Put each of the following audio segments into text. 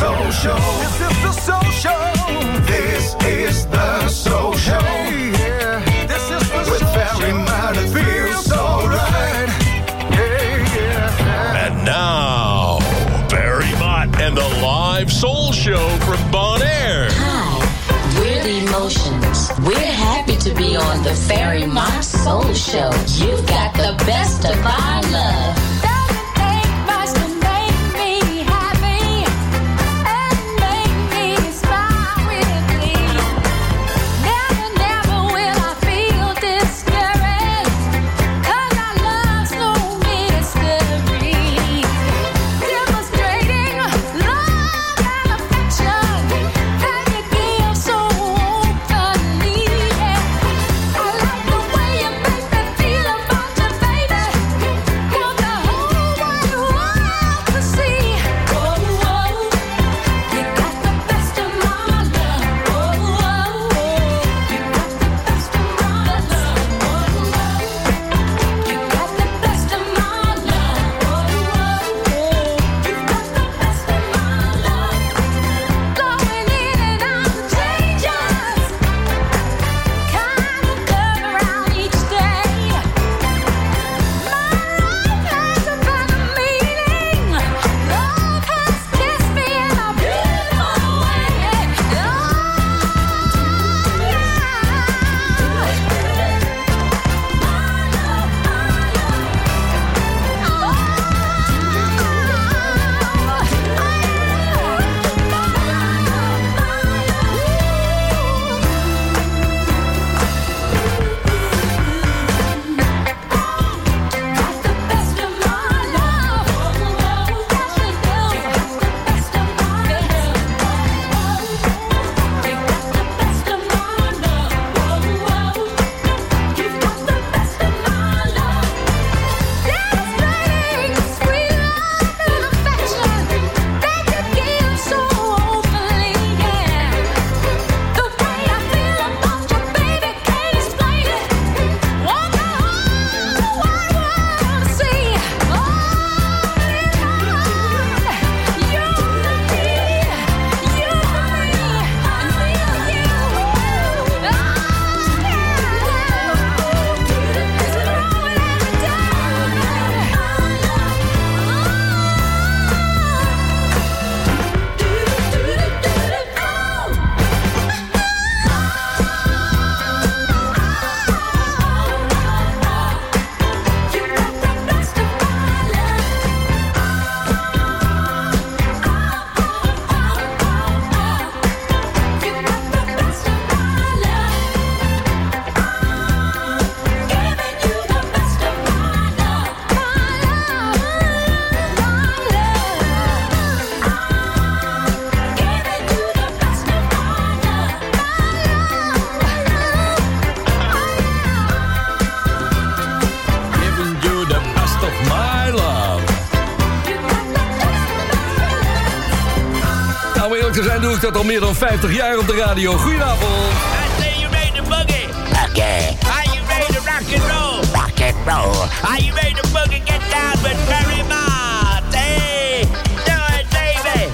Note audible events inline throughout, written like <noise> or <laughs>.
Soul Show. This is the Soul Show. This is the Soul Show. Hey, yeah. This is the With Soul Barry Show. It feels so right. Hey, yeah. And now, Barry Mott and the live soul show from Bon Air. Hi, we're the Emotions. We're happy to be on the Fairy Mock Soul Show. You've got the best of our love. Eerlijk te zijn doe ik dat al meer dan 50 jaar op de radio. Goedenavond. I say you ready to boogie. Okay. Are you ready to rock and roll? Rock and roll. Are you ready to boogie? Get down with Mott. Hey, do it, baby.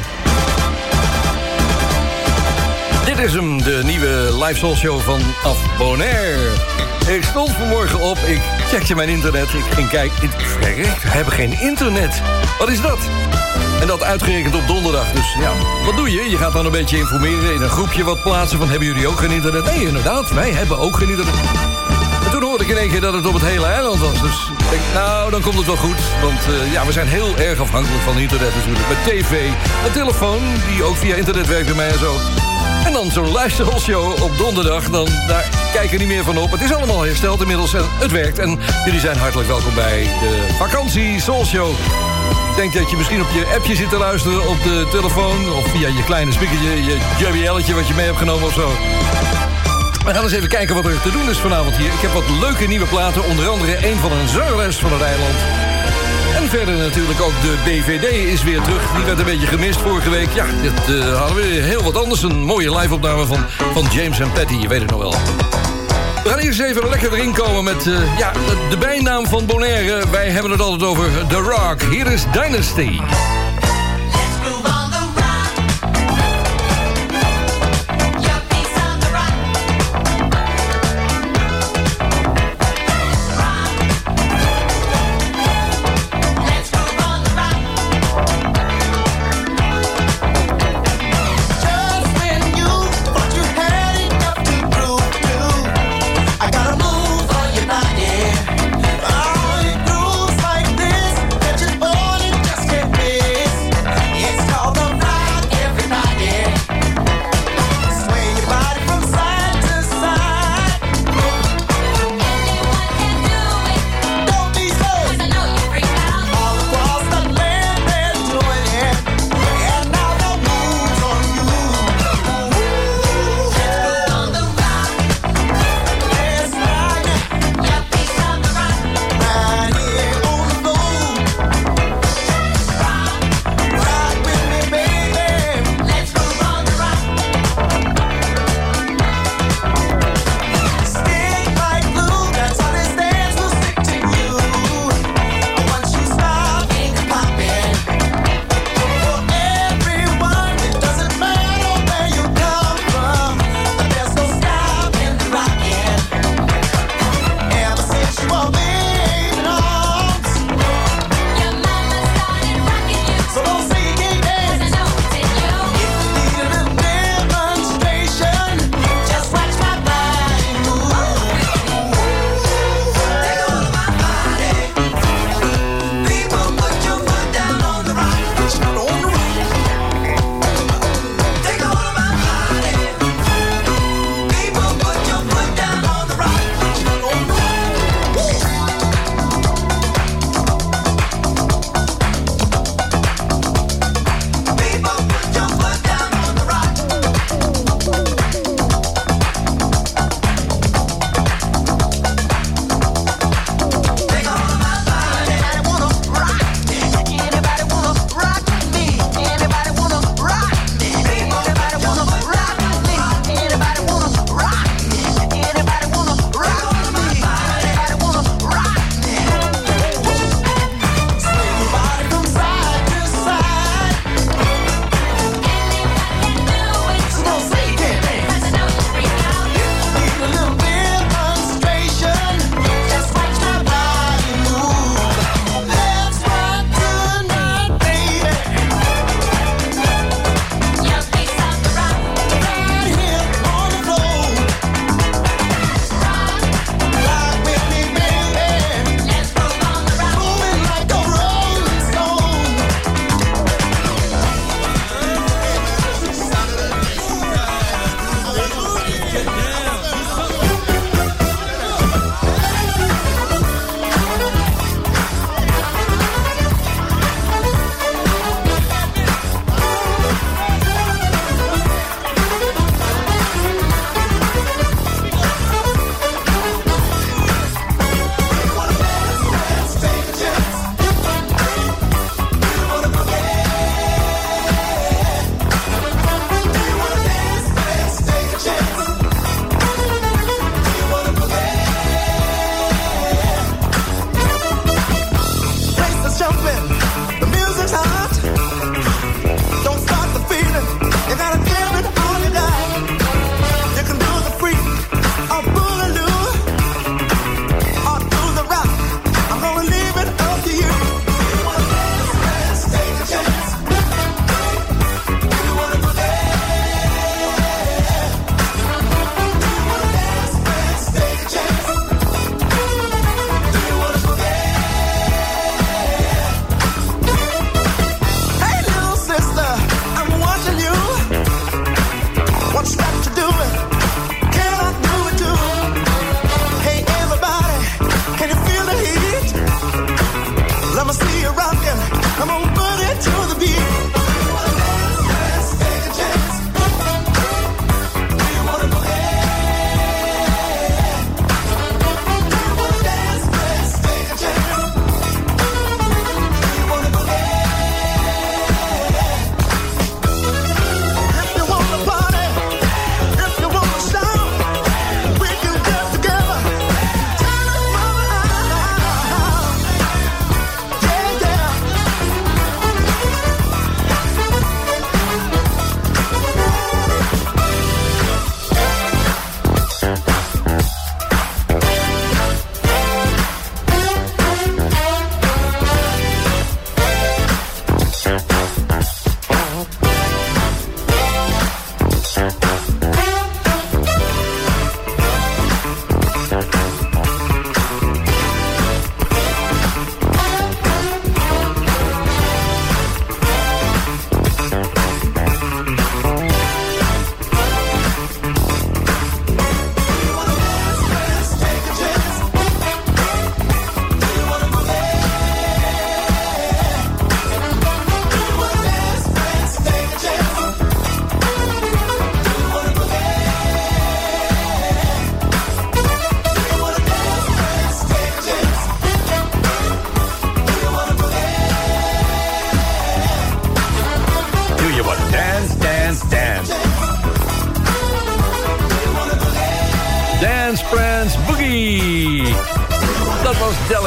Dit is hem, de nieuwe live soul show van Af Bonaire. Ik stond vanmorgen op, ik checkte mijn internet, ik ging kijken. Verrekt, we hebben geen internet. Wat is dat? En dat uitgerekend op donderdag. Dus ja, wat doe je? Je gaat dan een beetje informeren in een groepje wat plaatsen van... hebben jullie ook geen internet? Nee, inderdaad, wij hebben ook geen internet. En toen hoorde ik in één keer dat het op het hele eiland was. Dus ik denk, nou, dan komt het wel goed. Want eh, ja, we zijn heel erg afhankelijk van internet natuurlijk. Met tv, een telefoon, die ook via internet werkt bij mij en zo. En dan zo'n luistershow op donderdag, dan, daar kijken we niet meer van op. Het is allemaal hersteld inmiddels en het werkt. En jullie zijn hartelijk welkom bij de vakantie Soul Show. Ik denk dat je misschien op je appje zit te luisteren op de telefoon... of via je kleine speakertje, je JBL'tje wat je mee hebt genomen of zo. We gaan eens even kijken wat er te doen is vanavond hier. Ik heb wat leuke nieuwe platen, onder andere een van een zangeres van het eiland. En verder natuurlijk ook de BVD is weer terug. Die werd een beetje gemist vorige week. Ja, dit eh, hadden we heel wat anders. Een mooie live-opname van, van James en Patty, je weet het nog wel. We gaan eerst even lekker erin komen met eh, ja, de, bijnaam van Bonaire. Wij hebben het altijd over The Rock. Hier is Dynasty.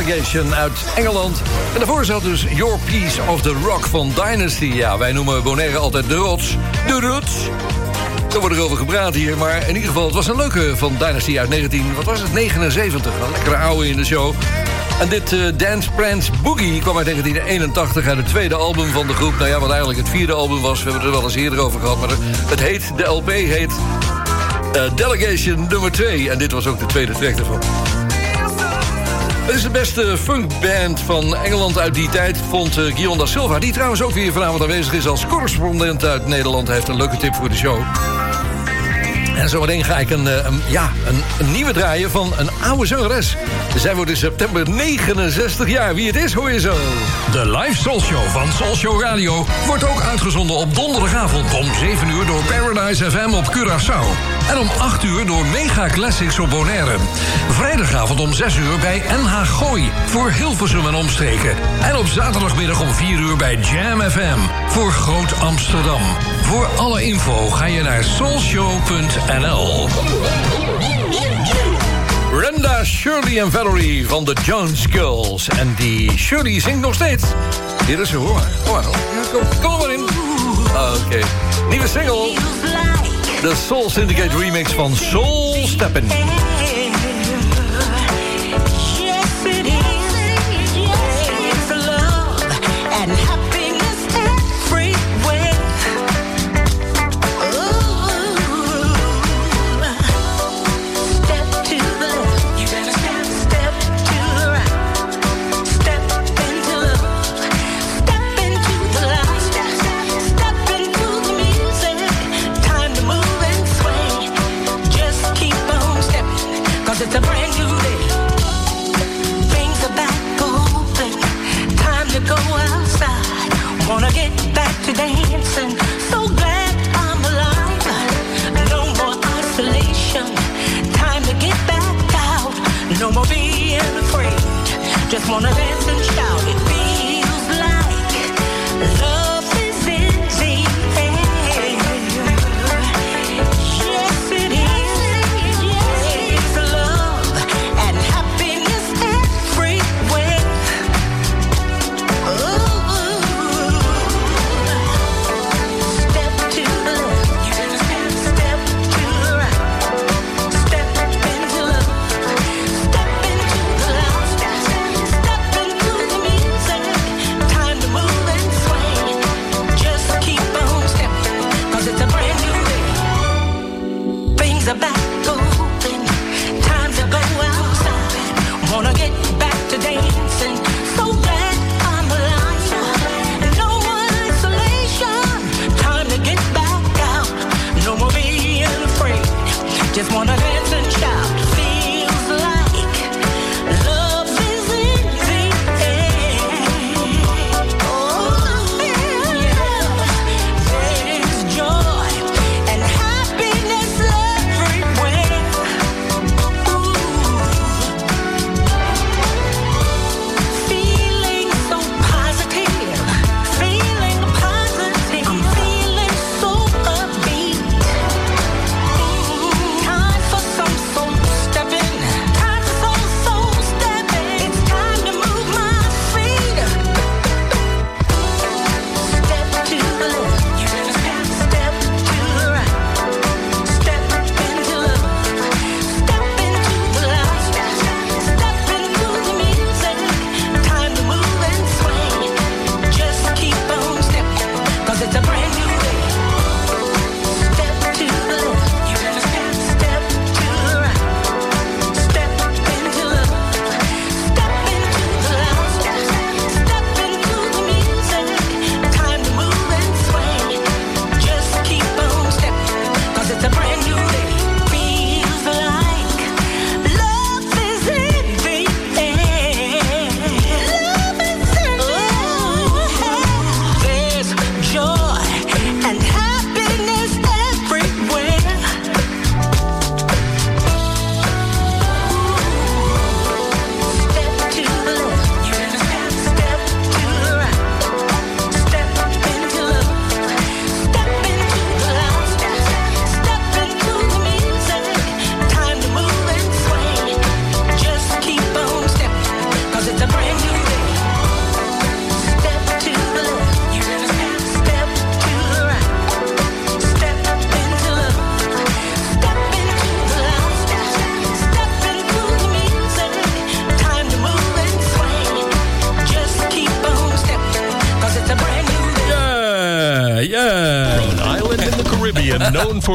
Delegation uit Engeland. En daarvoor zat dus Your Piece of the Rock van Dynasty. Ja, wij noemen Bonaire altijd de rots. De rots. Er wordt erover gepraat hier, maar in ieder geval... het was een leuke van Dynasty uit 19... wat was het? 79. Een lekkere oude in de show. En dit eh, Dance Prance Boogie kwam uit 1981 uit het tweede album van de groep. Nou ja, wat eigenlijk het vierde album was. We hebben het er wel eens eerder over gehad. Maar het heet, de LP heet eh, Delegation nummer 2. En dit was ook de tweede track ervan. Het is de beste funkband van Engeland uit die tijd, vond uh, Guillaume Silva... die trouwens ook weer vanavond aanwezig is als correspondent uit Nederland. Hij heeft een leuke tip voor de show. En zometeen ga ik een, eh, ja, een, nieuwe draaien van een oude zangeres. Zij wordt in september 69 jaar. Wie het is, hoor je zo. De live Soul Show van Soul Show Radio wordt ook uitgezonden op donderdagavond om 7 uur door Paradise FM op Curaçao. En om 8 uur door Mega Classics op Bonaire. Vrijdagavond om 6 uur bij NH Gooi voor Hilversum en omstreken. En op zaterdagmiddag om 4 uur bij Jam FM voor Groot Amsterdam. Voor alle info ga je naar soulshow.nl. Brenda, Shirley en Valerie van de Jones Girls. En die Shirley zingt nog steeds. Hier is ze, hoor kom, kom er maar in. Oké. Nieuwe single. De Soul Syndicate remix van Soul Steppen. Wanna dance and shout. It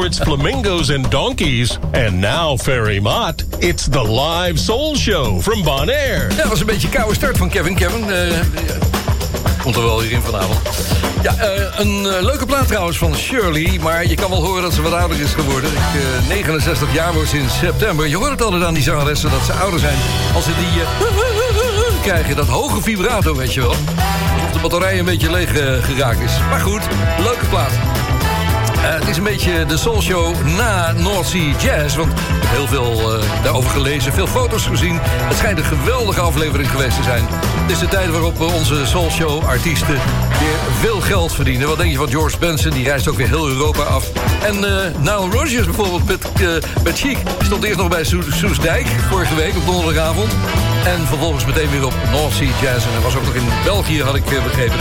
Its flamingos and donkeys. And now, Ferry Mott, it's the live soul show from Bonaire. Dat was een beetje een koude start van Kevin. Kevin, eh, komt er wel weer in vanavond. Ja, eh, een eh, leuke plaat trouwens van Shirley. Maar je kan wel horen dat ze wat ouder is geworden. Ik, eh, 69 jaar wordt sinds september. Je hoort het altijd aan die zangeressen dat ze ouder zijn. Als ze die <laughs> krijgen, dat hoge vibrato, weet je wel. Alsof de batterij een beetje leeg geraakt is. Maar goed, leuke plaat. Eh, het is een beetje de Soul Show na North Sea Jazz. Want ik heb heel veel eh, daarover gelezen, veel foto's gezien. Het schijnt een geweldige aflevering geweest te zijn. Het is de tijd waarop onze Soul Show artiesten weer veel geld verdienen. Wat denk je van George Benson? Die reist ook weer heel Europa af. En eh Nile Rodgers bijvoorbeeld met, eh, met Chic. Stond eerst nog bij Soes, Soesdijk vorige week op donderdagavond. En vervolgens meteen weer op North Sea Jazz. En hij was ook nog in België, had ik begrepen.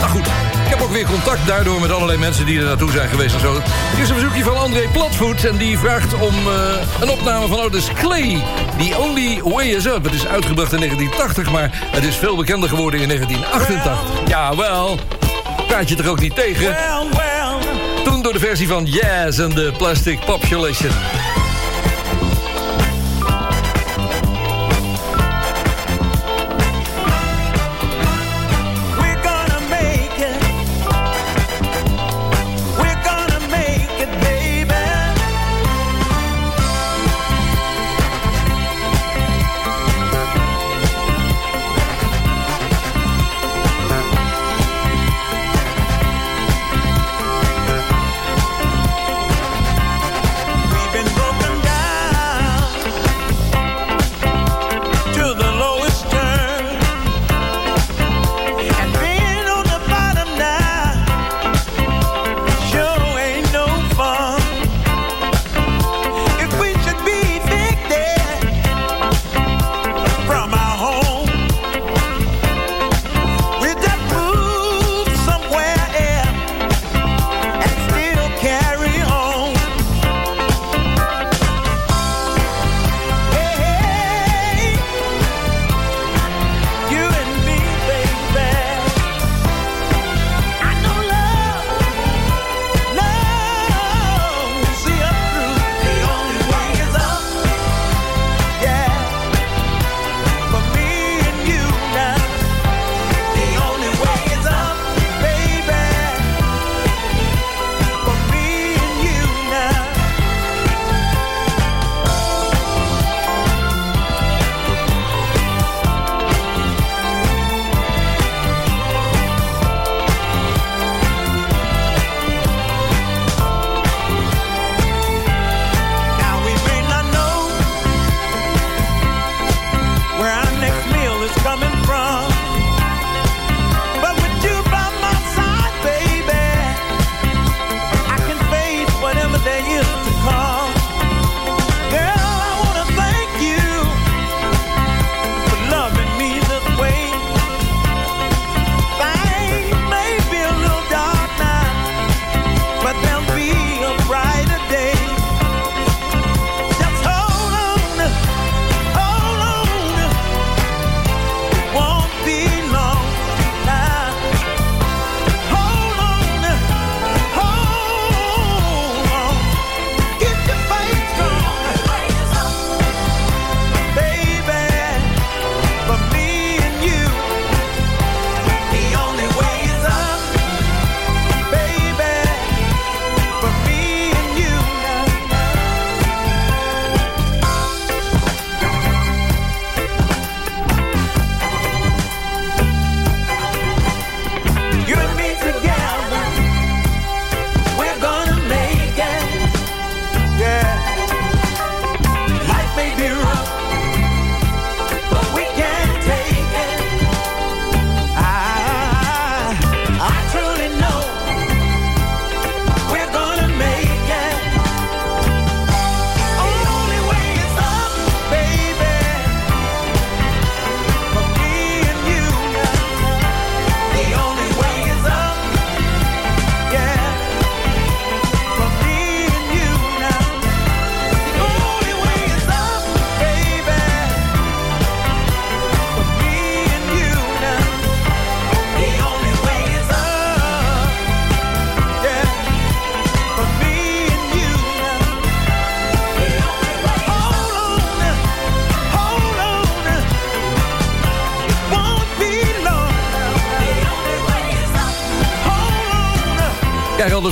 Nou goed, ik heb ook weer contact daardoor met allerlei mensen die er naartoe zijn geweest en zo. Hier is een verzoekje van André Platvoet en die vraagt om eh, een opname van Otis Clay. The Only Way Is Up. Het is uitgebracht in 1980, maar het is veel bekender geworden in 1988. Jawel, praat je er ook niet tegen? Toen door de versie van Jazz and the Plastic Population.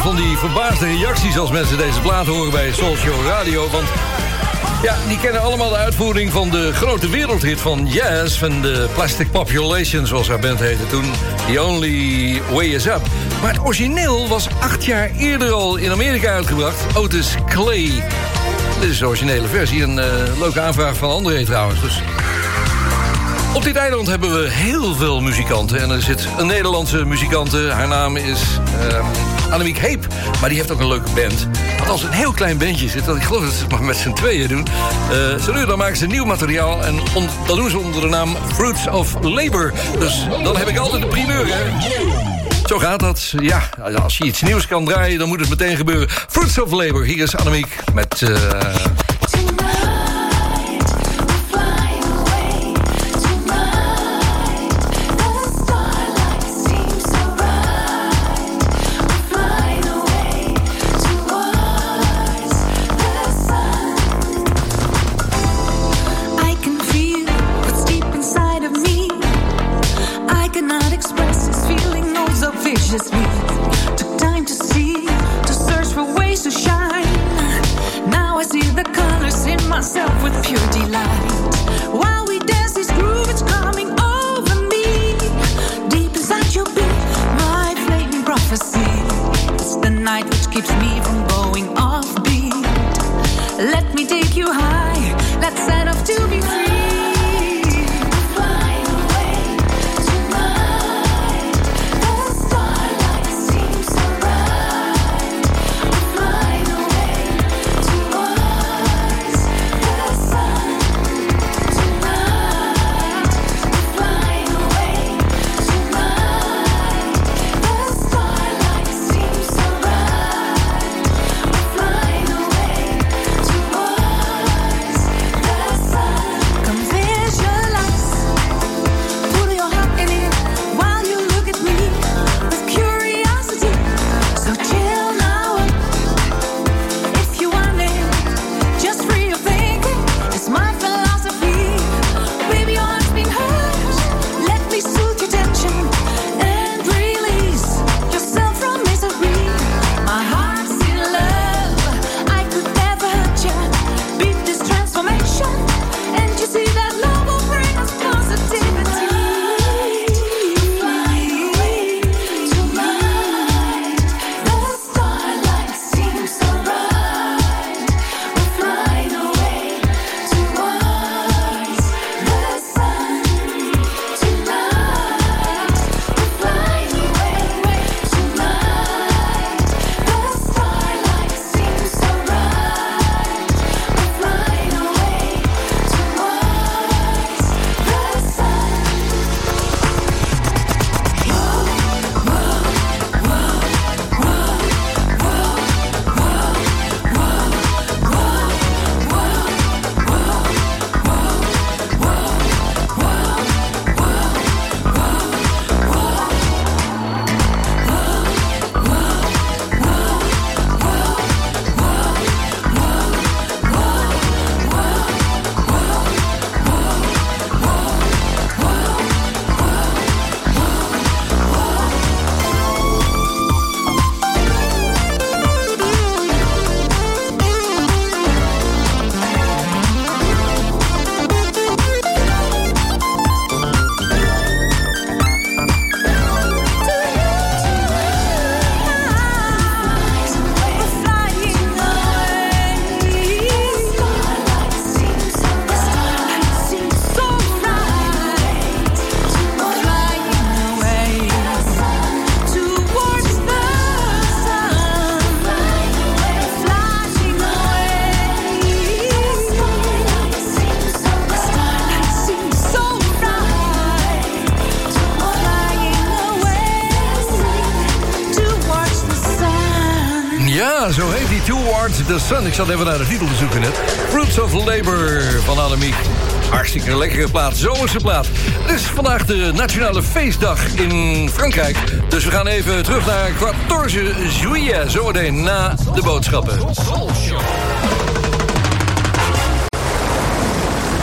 Van die verbaasde reacties als mensen deze plaat horen bij Soul Radio. Want ja, die kennen allemaal de uitvoering van de grote wereldhit van Yes... van de Plastic Population, zoals haar band heette toen. The Only Way Is Up. Maar het origineel was acht jaar eerder al in Amerika uitgebracht. Otis Clay. Dit is de originele versie. Een eh, leuke aanvraag van André trouwens. Dus op dit eiland hebben we heel veel muzikanten. En er zit een Nederlandse muzikante. Haar naam is ehm Annemiek Heep. Maar die heeft ook een leuke band. Als een heel klein bandje zit... dat ik geloof dat ze het maar met z'n tweeën doen... eh zo nu dan maken ze nieuw materiaal. En dat doen ze onder de naam Fruits of Labor. Dus dan heb ik altijd de primeur, hè. Zo gaat dat. Ja, als je iets nieuws kan draaien... dan moet het meteen gebeuren. Fruits of Labor. Hier is Annemiek met... eh, Zo heet die Towards the Sun. Ik zat even naar de titel te zoeken net. Fruits of Labor van Annemiek. Hartstikke lekkere plaat, zomerse plaat. Het is vandaag de nationale feestdag in Frankrijk. Dus we gaan even terug naar 14 juillet. Zometeen na de boodschappen.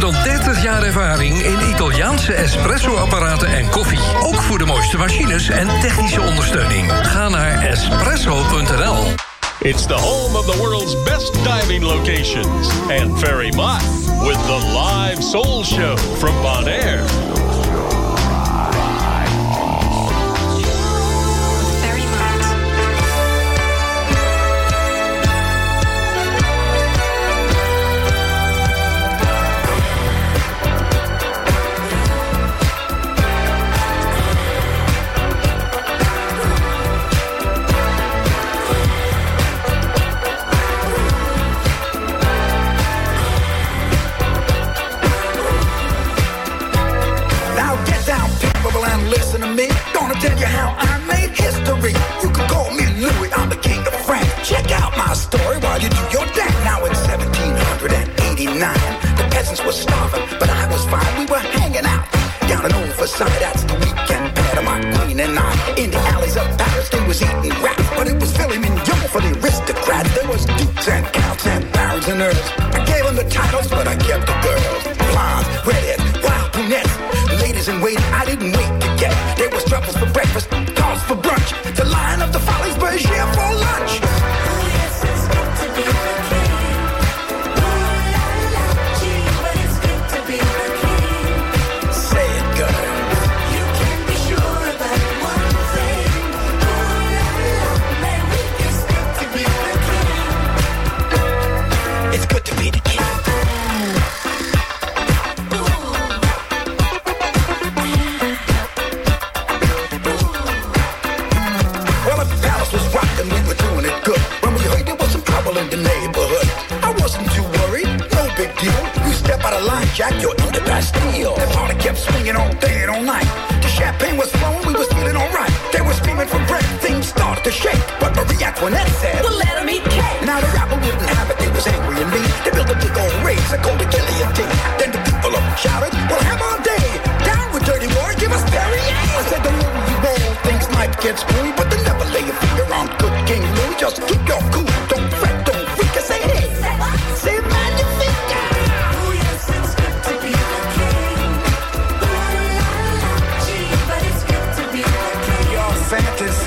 dan 30 jaar ervaring in Italiaanse espresso-apparaten en koffie. Ook voor de mooiste machines en technische ondersteuning. Ga naar espresso.nl. It's the home of the world's best diving locations. And Ferry Mott with the live soul show from Bonaire. Overside. That's the weekend pad of my queen and I. In the alleys of Paris, they was eating rats, but it was Philly mignon for the aristocrats. There was dukes and counts and barons and earls. I gave them the titles, but I kept the girls. Blondes, redheads, wild brunettes. Ladies in waiting, I didn't wait to get. There was truffles for breakfast, cars for brunch. The line of the follies, Bergier for.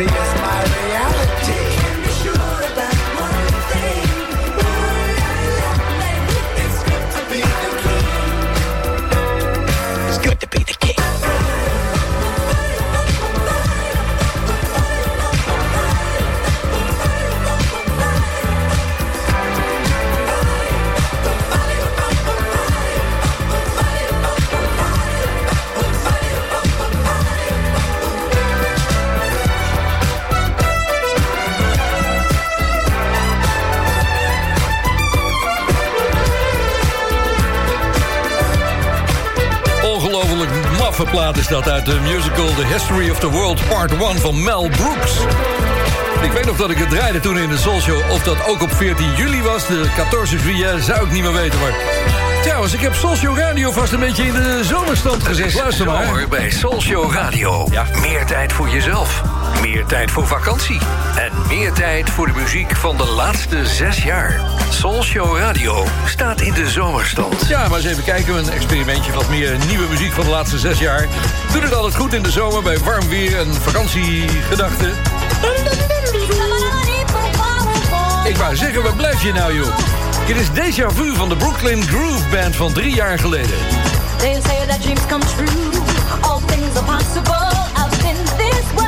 Fantasy is plaat is dat uit de musical The History of the World Part 1 van Mel Brooks. Ik weet nog dat ik het draaide toen in de Soul Show. Of dat ook op 14 juli was, de 14 juillet, zou ik niet meer weten. Maar trouwens, ik heb Soul Show Radio vast een beetje in de zomerstand gezet. Luister maar. Zomer bij Soul Show Radio. Meer tijd voor jezelf. Meer tijd voor vakantie. En meer tijd voor de muziek van de laatste zes jaar. Soul Show Radio staat in de zomerstand. Ja, maar eens even kijken. Een experimentje wat meer nieuwe muziek van de laatste zes jaar. Doet het altijd goed in de zomer bij warm weer en vakantiegedachten. Ik wou zeggen, waar blijf je nou, joh? Dit is Deja Vu van de Brooklyn Groove Band van drie jaar geleden. They say that dreams come true. All things are possible. I've been this way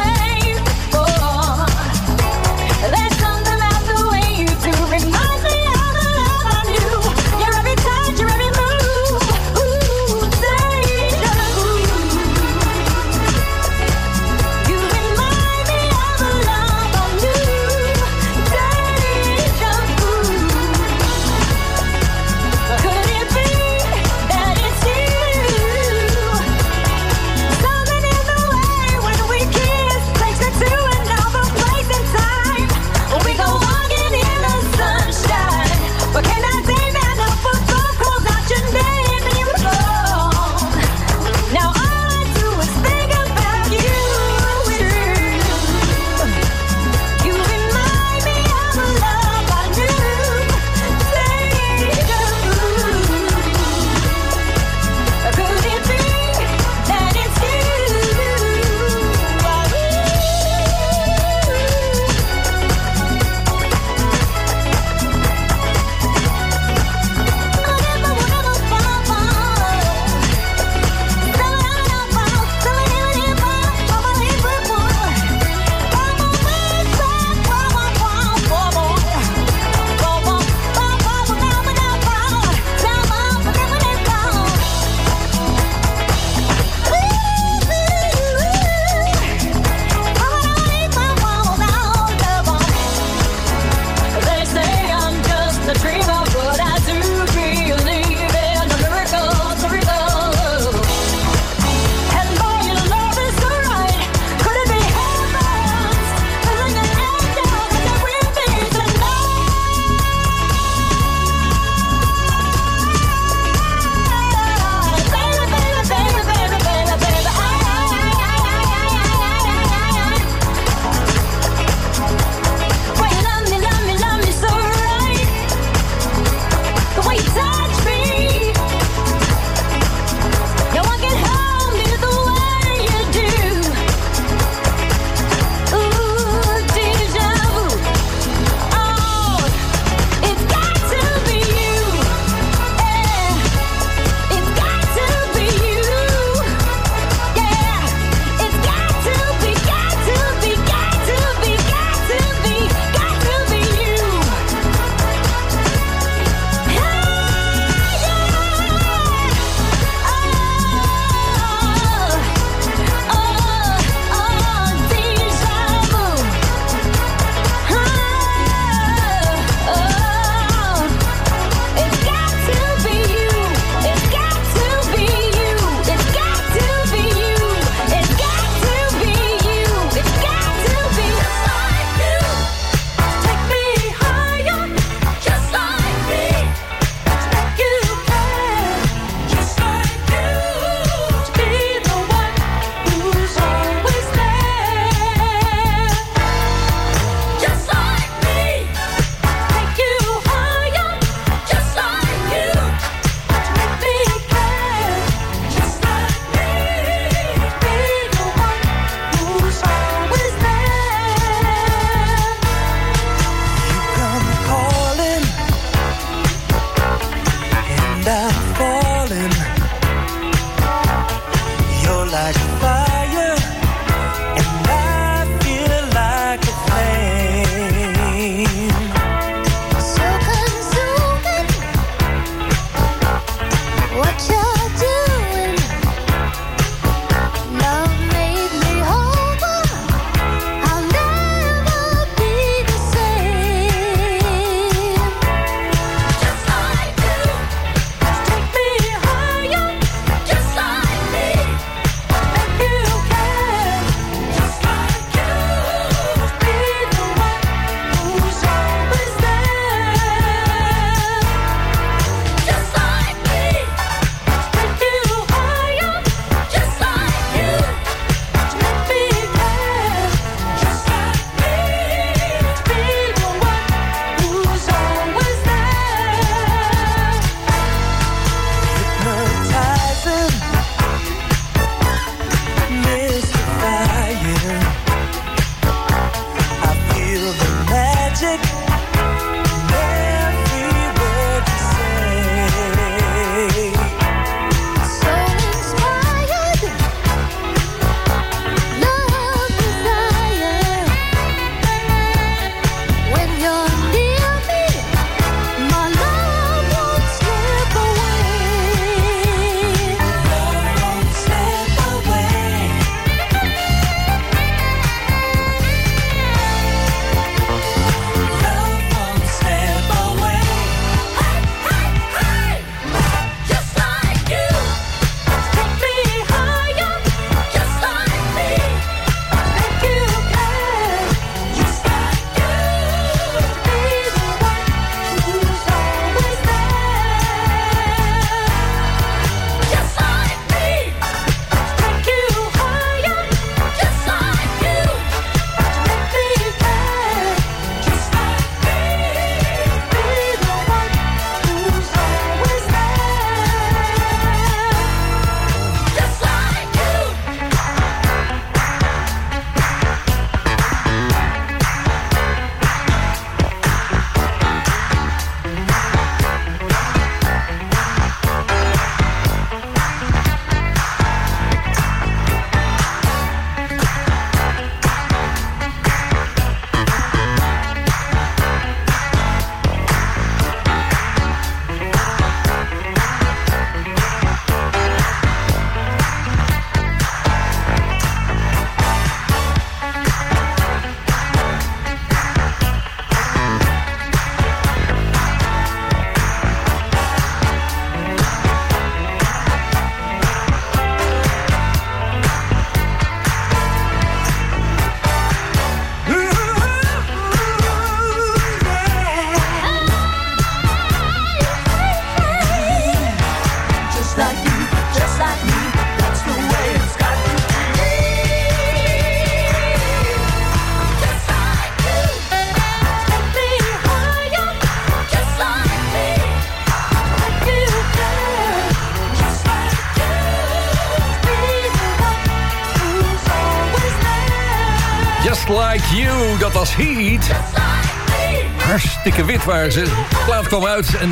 waren ze. De plaat kwam uit en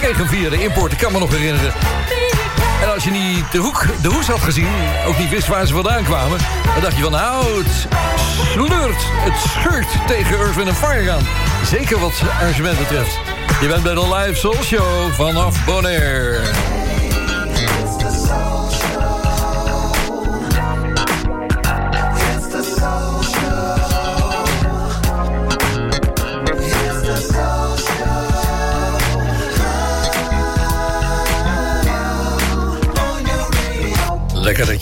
kreeg hem via de import. Ik kan me nog herinneren. En als je niet de, hoek, de hoes had gezien, ook niet wist waar ze vandaan kwamen... dan dacht je van, nou, het het scheurt tegen Earth, Wind Fire aan. Zeker wat arrangement betreft. Je bent bij de Live Soul Show vanaf Bonaire.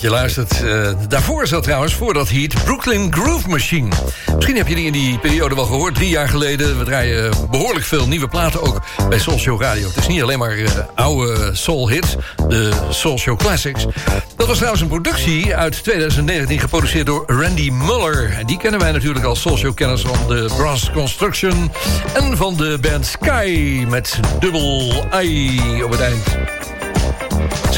Je luistert. Eh, daarvoor zat trouwens, voor dat heat, Brooklyn Groove Machine. Misschien heb je die in die periode wel gehoord. Drie jaar geleden. We draaien behoorlijk veel nieuwe platen ook bij Soul Show Radio. Het is niet alleen maar eh, oude soul hits, de Soul Show Classics. Dat was trouwens een productie uit 2019 geproduceerd door Randy Muller. En die kennen wij natuurlijk als Soul Show kenners van de Brass Construction... en van de band Sky met dubbel I op het eind.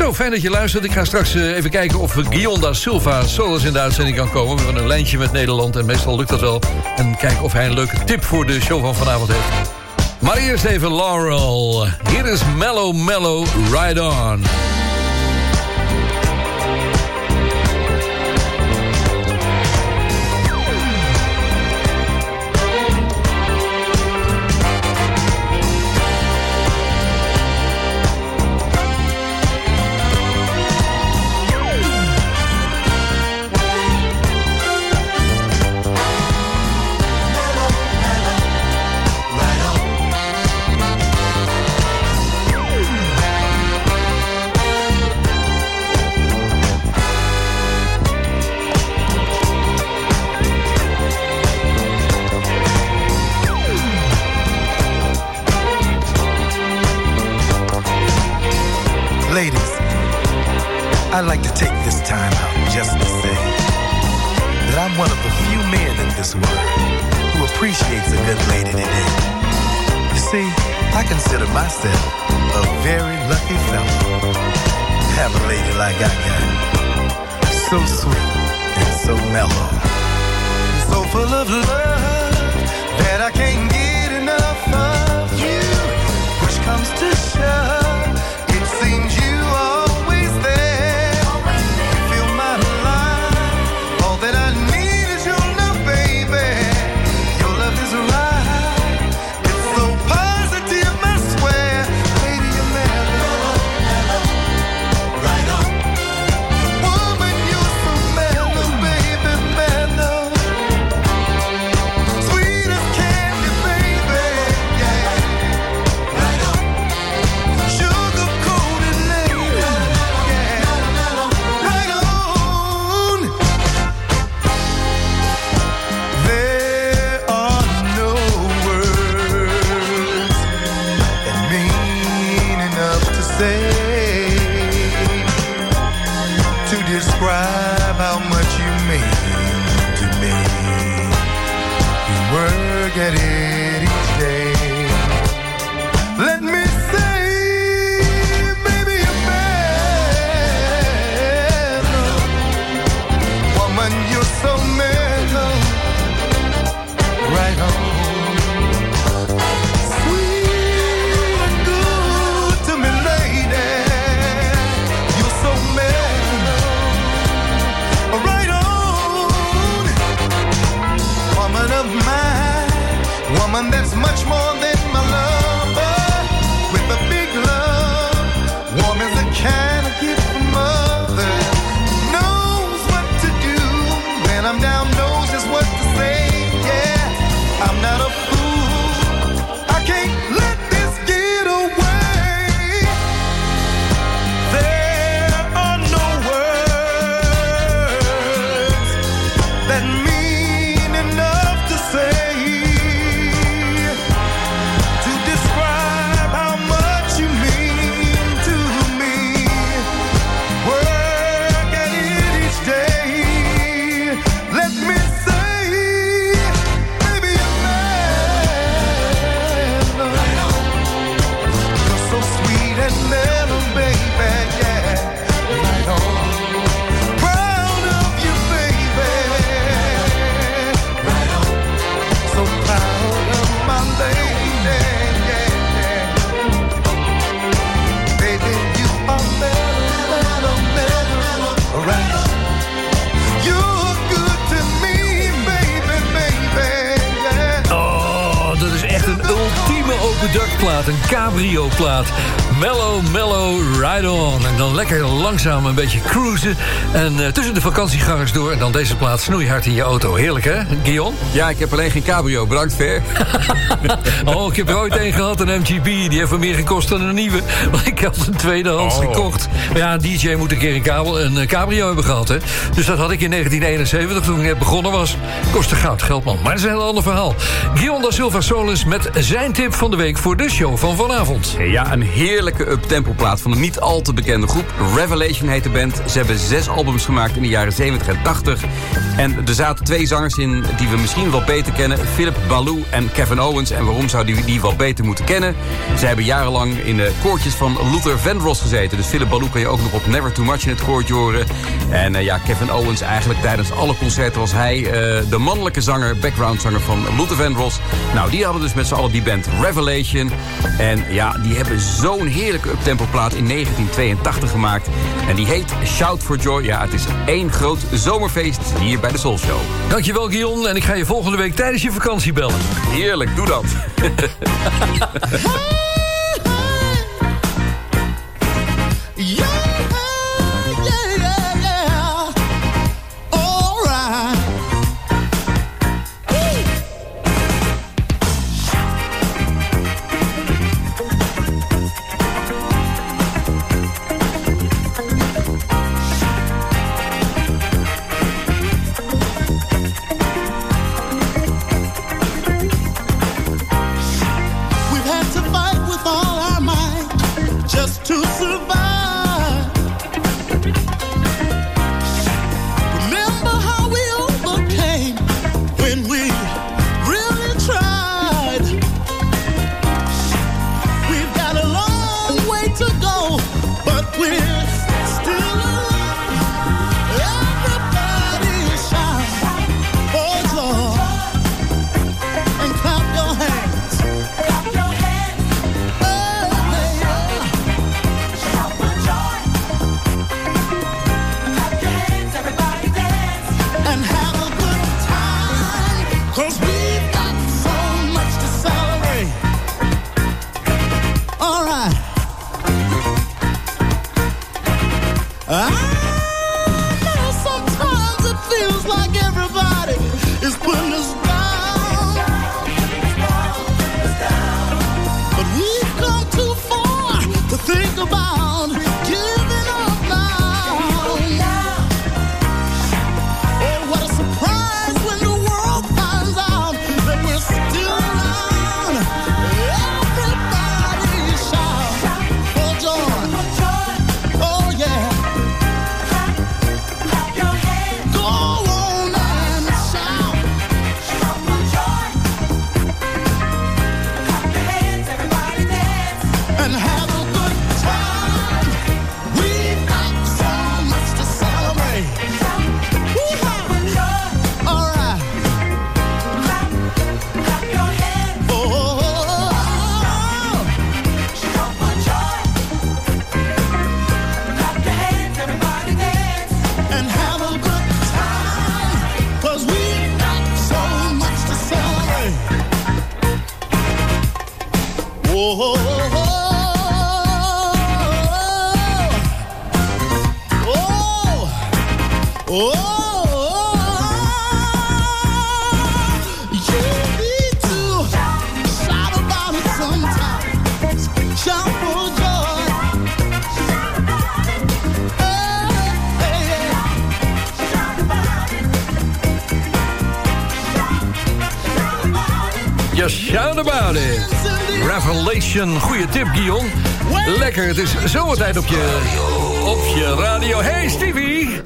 Zo, fijn dat je luistert. Ik ga straks eh, even kijken of Guillaume da Silva zoals in de uitzending kan komen. We hebben een lijntje met Nederland en meestal lukt dat wel. En kijken of hij een leuke tip voor de show van vanavond heeft. Maar eerst even Laurel. Hier is Mellow Mellow Ride On. Myself a very lucky fellow to have a lady like I got. So sweet and so mellow. So full of love that I can't langzaam een beetje cruisen. En eh, vakantiegangers door. En dan deze plaat snoeihard in je auto. Heerlijk, hè, Guillaume? Ja, ik heb alleen geen cabrio. Bedankt, Ver. <laughs> oh, ik heb er ooit een gehad, een MGB. Die heeft me meer gekost dan een nieuwe. <laughs> Want ik had een tweedehands Oh. gekocht. Maar ja, een DJ moet een keer een, kabel, een eh, cabrio hebben gehad, hè. Dus dat had ik in 1971, toen ik net begonnen was. Kostte goud, geld, man. Maar dat is een heel ander verhaal. Guillaume da Silva Solis met zijn tip van de week... voor de show van vanavond. Ja, een heerlijke up-tempo plaat van een niet al te bekende groep. Revelation heet de band. Ze hebben zes albums gemaakt in de jaren 70 en 80. En er zaten twee zangers in die we misschien wel beter kennen. Philip Baloo en Kevin Owens. En waarom zouden we die wel beter moeten kennen? Ze hebben jarenlang in de koortjes van Luther Vandross gezeten. Dus Philip Baloo kan je ook nog op Never Too Much in het koortje horen. En eh, ja, Kevin Owens eigenlijk tijdens alle concerten was hij eh, de mannelijke zanger, backgroundzanger van Luther Vandross. Nou, die hadden dus met z'n allen die band Revelation. En ja, die hebben zo'n heerlijke uptempo plaat in 1982 gemaakt. En die heet Shout for Joy. Ja, het is één groot zomerfeest hier bij de Soul Show. Dankjewel, Guillaume. En ik ga je volgende week tijdens je vakantie bellen. Heerlijk, doe dat. <laughs> Revelation. Goeie tip, Guillaume. Lekker, het is zomertijd op je, op je radio. Hey, Stevie.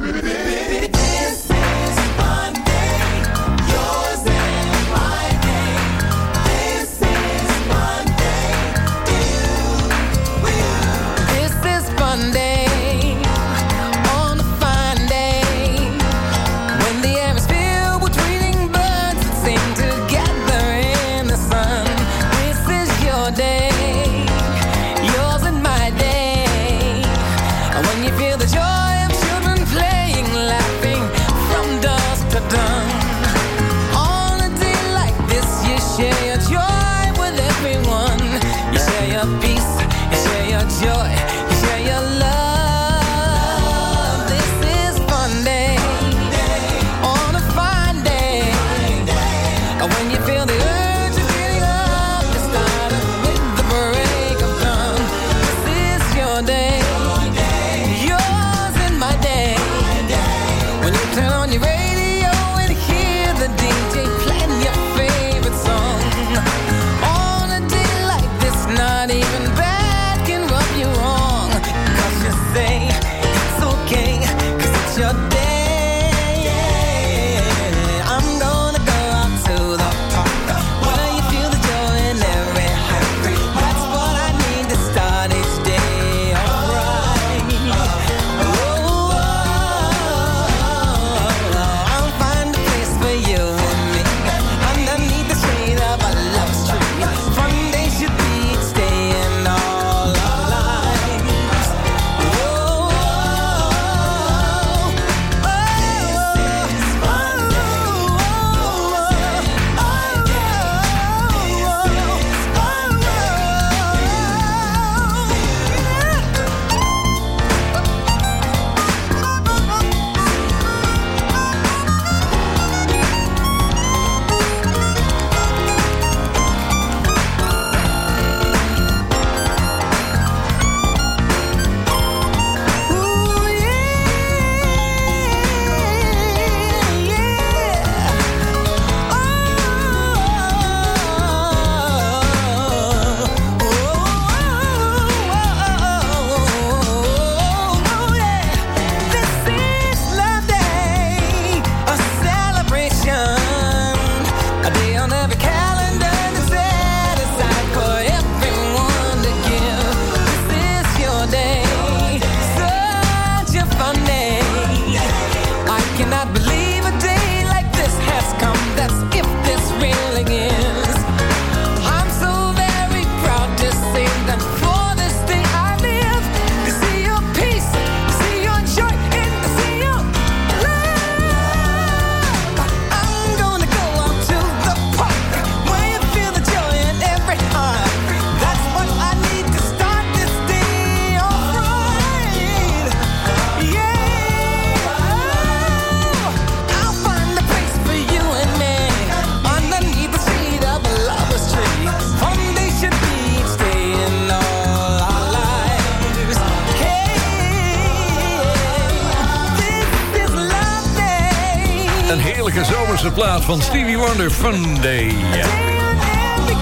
Van Stevie Wonder, Fun Day.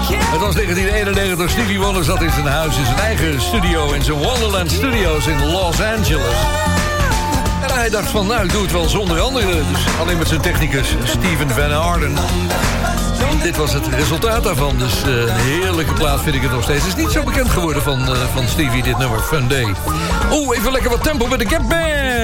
Het was 1991, Stevie Wonder zat in zijn huis, in zijn eigen studio... in zijn Wonderland Studios in Los Angeles. En hij dacht van, nou, ik doe het wel zonder anderen. Dus alleen met zijn technicus Steven Van Harden. Dit was het resultaat daarvan. Dus eh, een heerlijke plaat vind ik het nog steeds. Het is niet zo bekend geworden van, eh, van Stevie, dit nummer, Fun Day. Oeh, even lekker wat tempo met de Gap Band.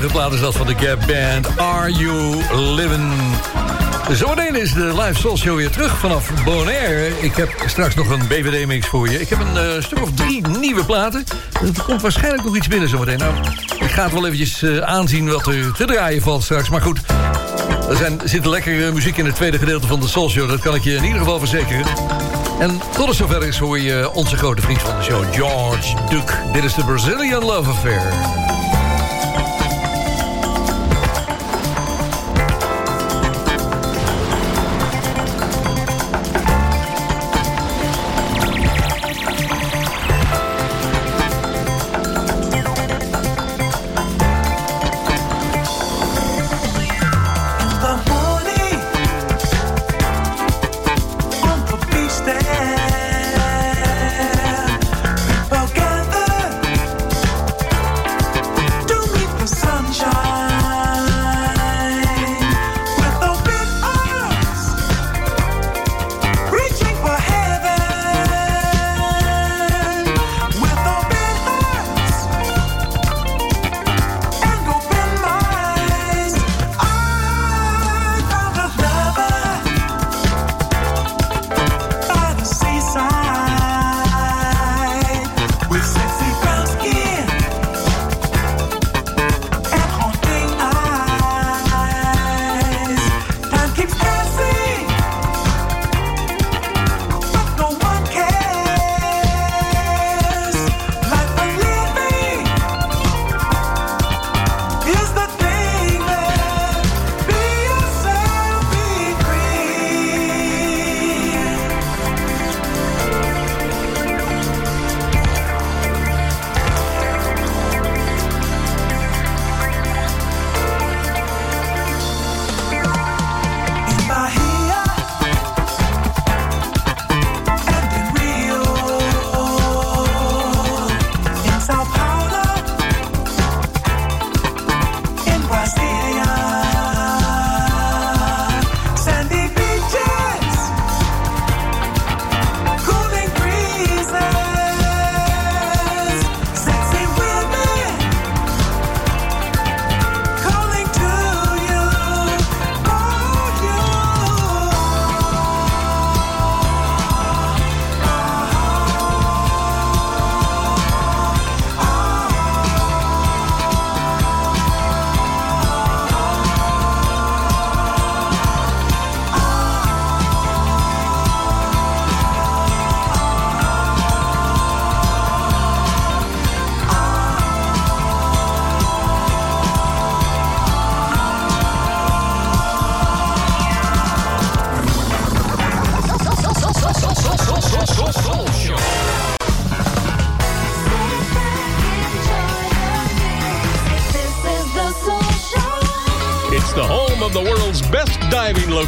Geweldige platen is dat van de Gap Band. Are You Living? Zometeen is de live soul show weer terug vanaf Bonaire. Ik heb straks nog een BVD-mix voor je. Ik heb een eh, stuk of drie nieuwe platen. Er komt waarschijnlijk nog iets binnen zometeen. Nou, ik ga het wel eventjes eh, aanzien wat er te draaien valt straks. Maar goed, er zijn, zit lekkere muziek in het tweede gedeelte van de soul show. Dat kan ik je in ieder geval verzekeren. En tot het zover is hoor je onze grote vriend van de show, George Duke. Dit is de Brazilian Love Affair.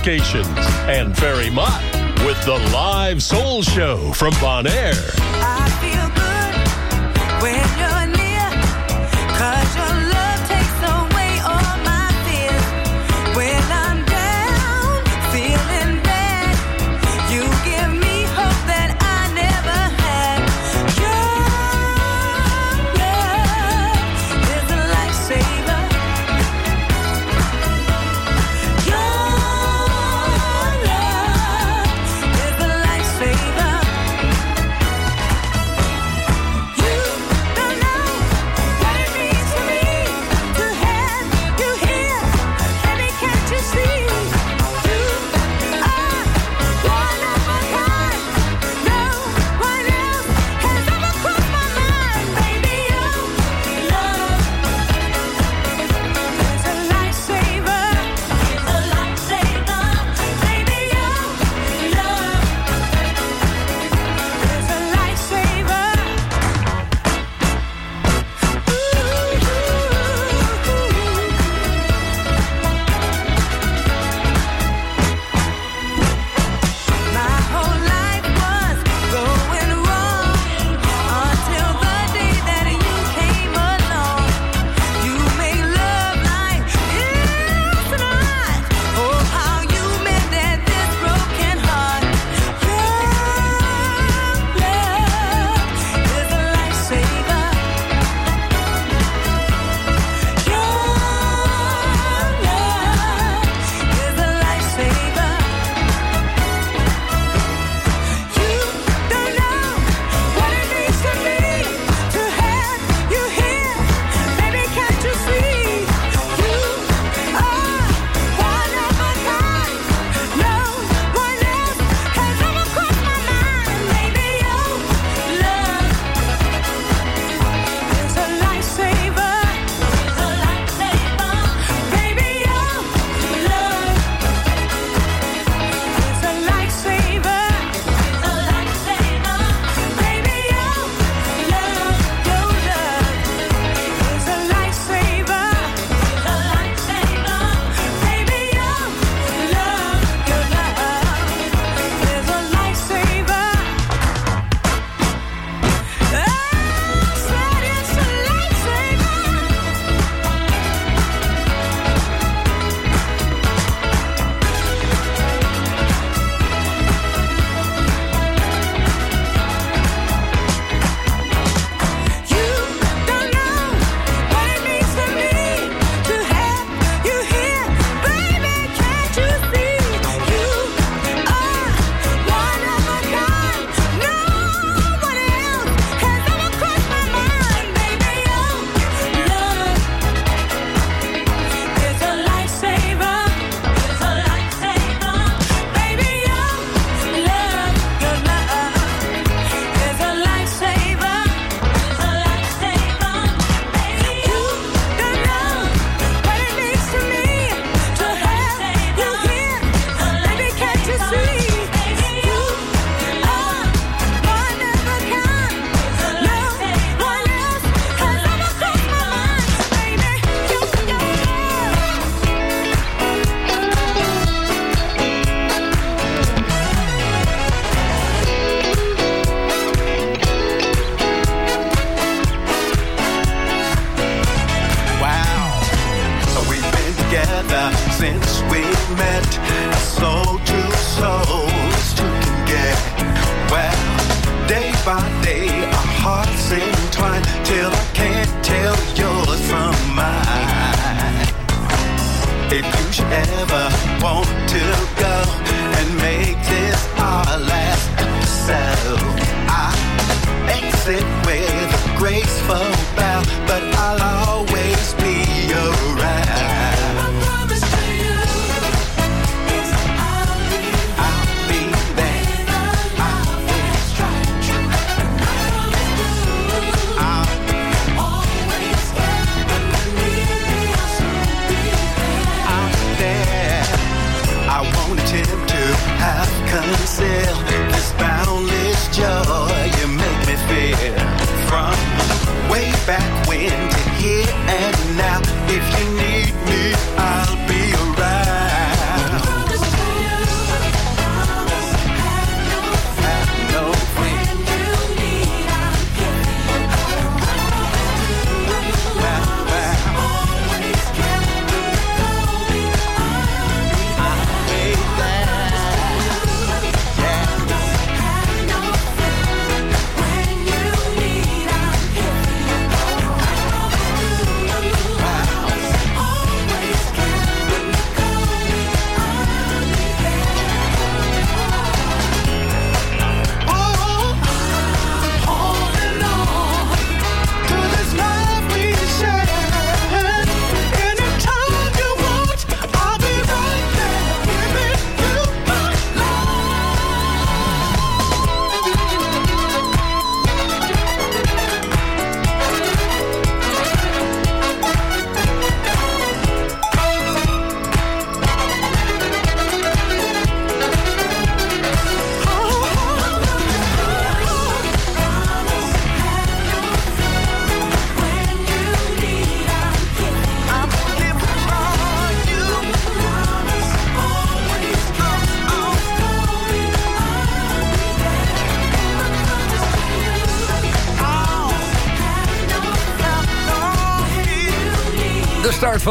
locations, and very much with the live soul show from Bon Air.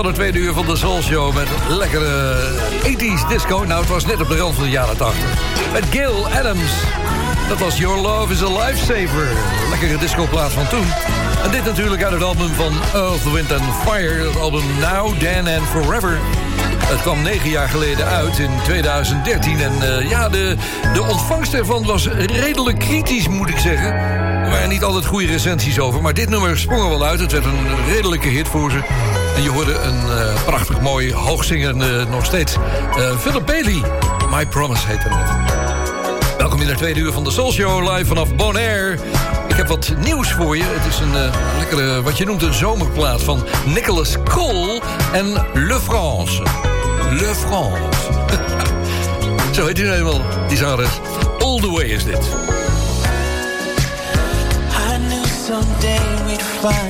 Van de tweede uur van de Soul Show... met lekkere 80s disco. Nou, het was net op de rand van de jaren 80. Met Gil Adams. Dat was Your Love is a Lifesaver. Lekkere discoplaat van toen. En dit natuurlijk uit het album van Earth, Wind and Fire. Het album Now, Then and Forever. Het kwam negen jaar geleden uit in 2013. En eh, ja, de, de ontvangst ervan was redelijk kritisch, moet ik zeggen. Er waren niet altijd goede recensies over. Maar dit nummer sprong er wel uit. Het werd een redelijke hit voor ze. En je hoorde een eh, prachtig mooi hoogzingende nog steeds. eh, Philip Bailey. My Promise heette het. Welkom in de tweede uur van de Soul Show, live vanaf Bonaire. Ik heb wat nieuws voor je. Het is een eh, lekkere, wat je noemt een zomerplaat van Nicolas Cole en Le France. Le France. <laughs> Zo heet hij nu eenmaal, die zangeres. All the way is dit. I knew someday we'd find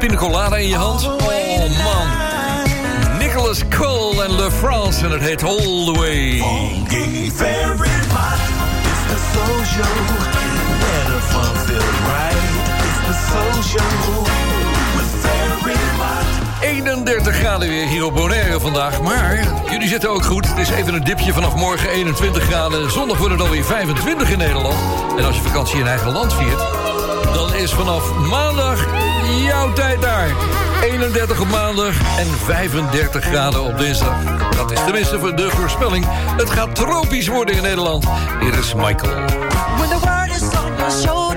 pina colada in je hand. Oh man. Nicholas Cole en Le France en het heet All The Way. Funky very hot. It's the soul show. Where the fun feels right. It's the soul show. With very hot. 31 graden weer hier op Bonaire vandaag. Maar jullie zitten ook goed. Het is even een dipje vanaf morgen 21 graden. Zondag wordt het alweer 25 in Nederland. En als je vakantie in eigen land viert... dan is vanaf maandag jouw tijd daar. 31 op maandag en 35 graden op dinsdag. Dat is tenminste voor de voorspelling. Het gaat tropisch worden in Nederland. Hier is Michael. When the world is on your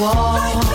wall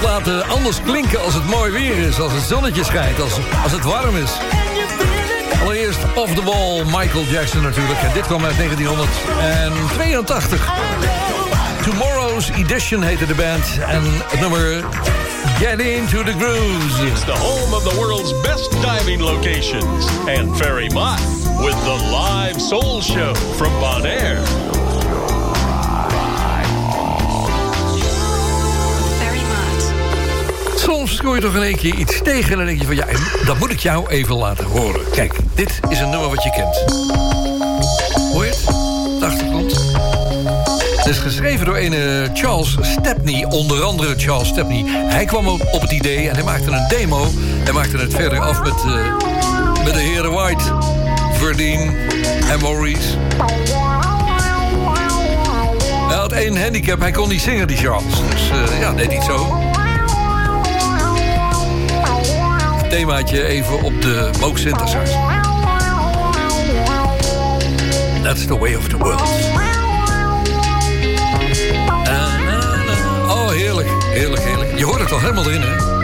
platen anders klinken als het mooi weer is. Als het zonnetje schijnt, als, als het warm is. Allereerst Off the Wall, Michael Jackson natuurlijk. En dit kwam uit 1982. Tomorrow's Edition heette de band. En het nummer Get Into the Grooves. It's the home of the world's best diving locations. And Ferry Mott with the live soul show from Bonaire. Soms kom je toch in één keer iets tegen en dan denk je van... ja, dat moet ik jou even laten horen. Kijk, dit is een nummer wat je kent. Hoor je het? De. Het is geschreven door een Charles Stepney, onder andere Charles Stepney. Hij kwam op, het idee en hij maakte een demo. Hij maakte het verder af met, eh, met de heren White, Verdien en Maurice. Hij had één handicap, hij kon niet zingen, die Charles. Dus eh, ja, deed hij het zo. Themaatje even op de Moog synthesizer. That's the way of the world. Oh, heerlijk, heerlijk, heerlijk. Je hoort het al helemaal erin, hè?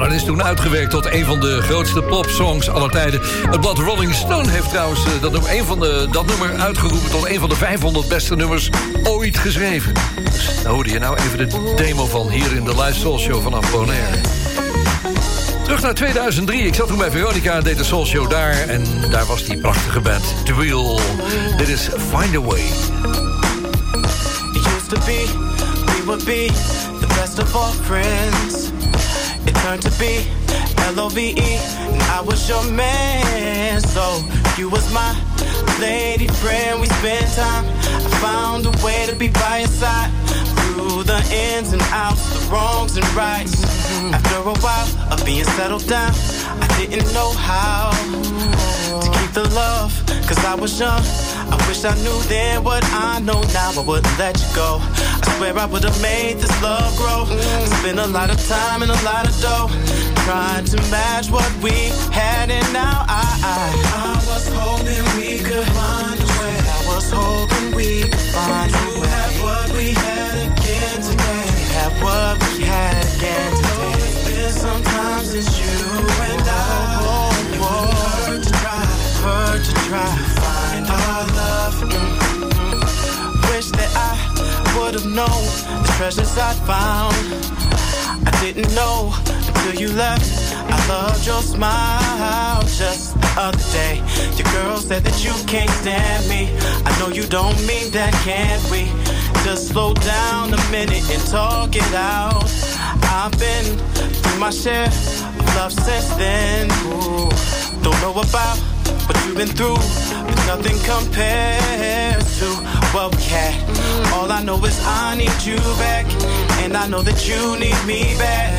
Dat is toen uitgewerkt tot een van de grootste popsongs aller tijden. Het blad Rolling Stone heeft trouwens eh, dat, nummer, van de, dat nummer uitgeroepen... tot een van de 500 beste nummers ooit geschreven. Dus daar je nou even de demo van hier in de Live Soul Show vanaf Bonaire. Terug naar 2003. Ik zat toen bij Veronica, deed de Soul Show daar... en daar was die prachtige band, Wheel. Dit is Find a Way. It used to be, we would be the best of all friends. Turned to be L-O-V-E, and I was your man. So you was my lady friend. We spent time. I found a way to be by your side through the ins and outs, the wrongs and rights. After a while of being settled down, I didn't know how to keep the love, cause I was young. I wish I knew then what I know now. I wouldn't let you go. Swear I would have made this love grow. Spent a lot of time and a lot of dough trying to match what we had, and now I, I, I was hoping we could find a way. I was hoping we could find a way. Have what we had again today. Have what we had again today. It's been some time since you and I. Hurt to try, hurt to try to find our love. Wish that I would have known the treasures I found. I didn't know until you left. I loved your smile just the other day. Your girl said that you can't stand me. I know you don't mean that, can't we? Just slow down a minute and talk it out. I've been through my share of love since then. Ooh, don't know about what you've been through, but nothing compares to well, cat, All I know is I need you back, and I know that you need me back.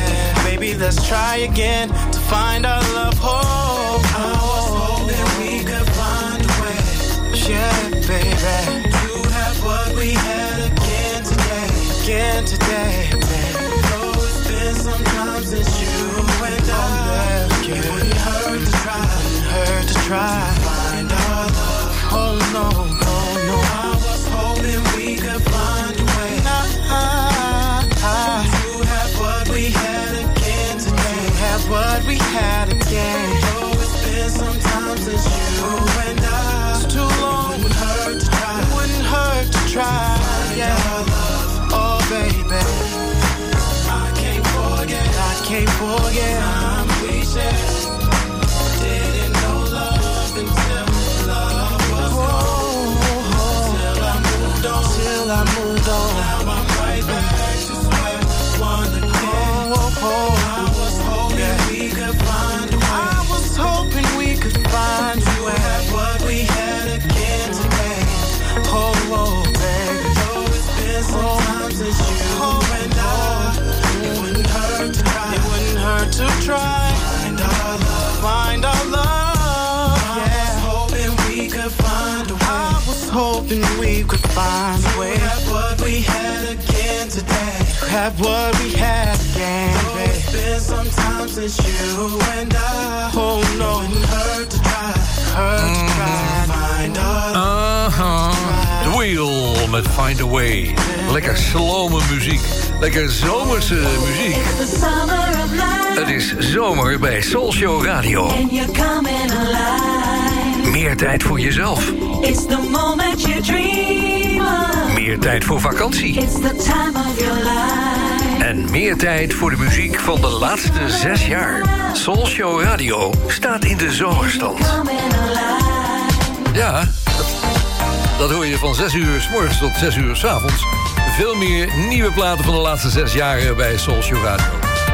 Baby, let's try again to find our love whole. I was hoping we could find a way. Yeah, baby. You have what we had again today. Again today, baby. Though it's been some time since you and I. Oh, I left hurt to try. Hurt to try again. Oh, it's been some time since you Have what we had. Oh, it's been some time since you and I. Oh no. It hurt to try. Hurt to try. Find our love. Aha. The Wheel met Find a Way. Lekker slome muziek. Lekker zomerse muziek. The summer of life. Het is zomer bij Soul Show Radio. And you're coming alive. Meer tijd voor jezelf. It's the moment you dream of. Meer tijd voor vakantie. It's the time of your life. En meer tijd voor de muziek van de laatste zes jaar. Soul Show Radio staat in de zomerstand. Ja, dat, hoor je van 6 uur s morgens tot 6 uur s avonds. Veel meer nieuwe platen van de laatste zes jaar bij Soul Show Radio.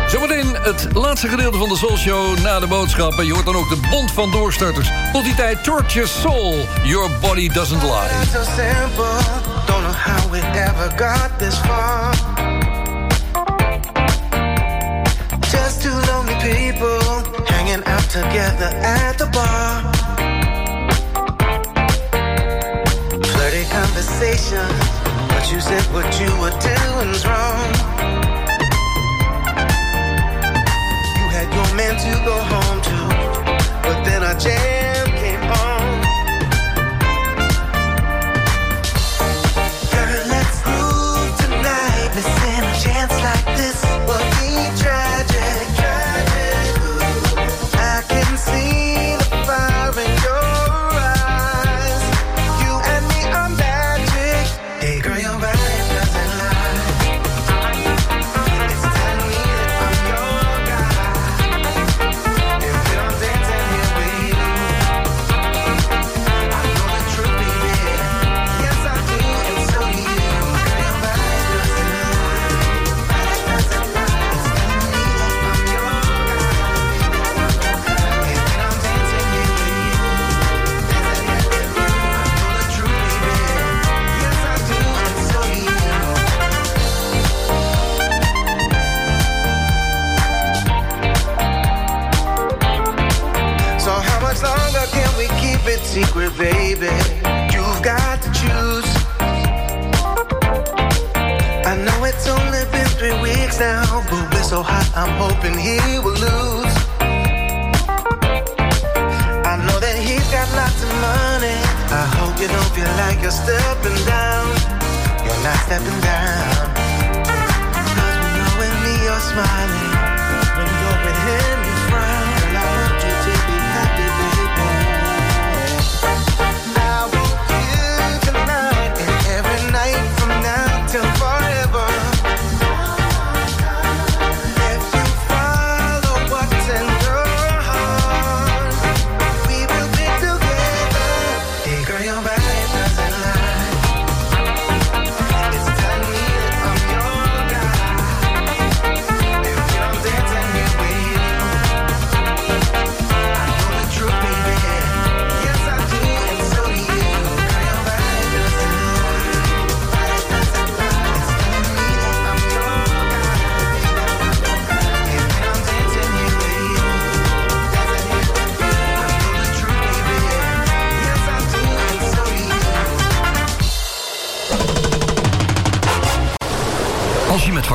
Zometeen het laatste gedeelte van de Soul Show na de boodschappen. Je hoort dan ook de bond van doorstarters. Tot die tijd Torture Soul, Your Body Doesn't Lie. We ever got this far. Just two lonely people hanging out together at the bar. Flirty conversation, but you said what you were doing's wrong. You had your man to go home to, but then a jam secret, baby? You've got to choose. I know it's only been three weeks now, but we're so hot, I'm hoping he will lose. I know that he's got lots of money. I hope you don't feel like you're stepping down. You're not stepping down. Cause when you're with me, you're smiling. When you're with him,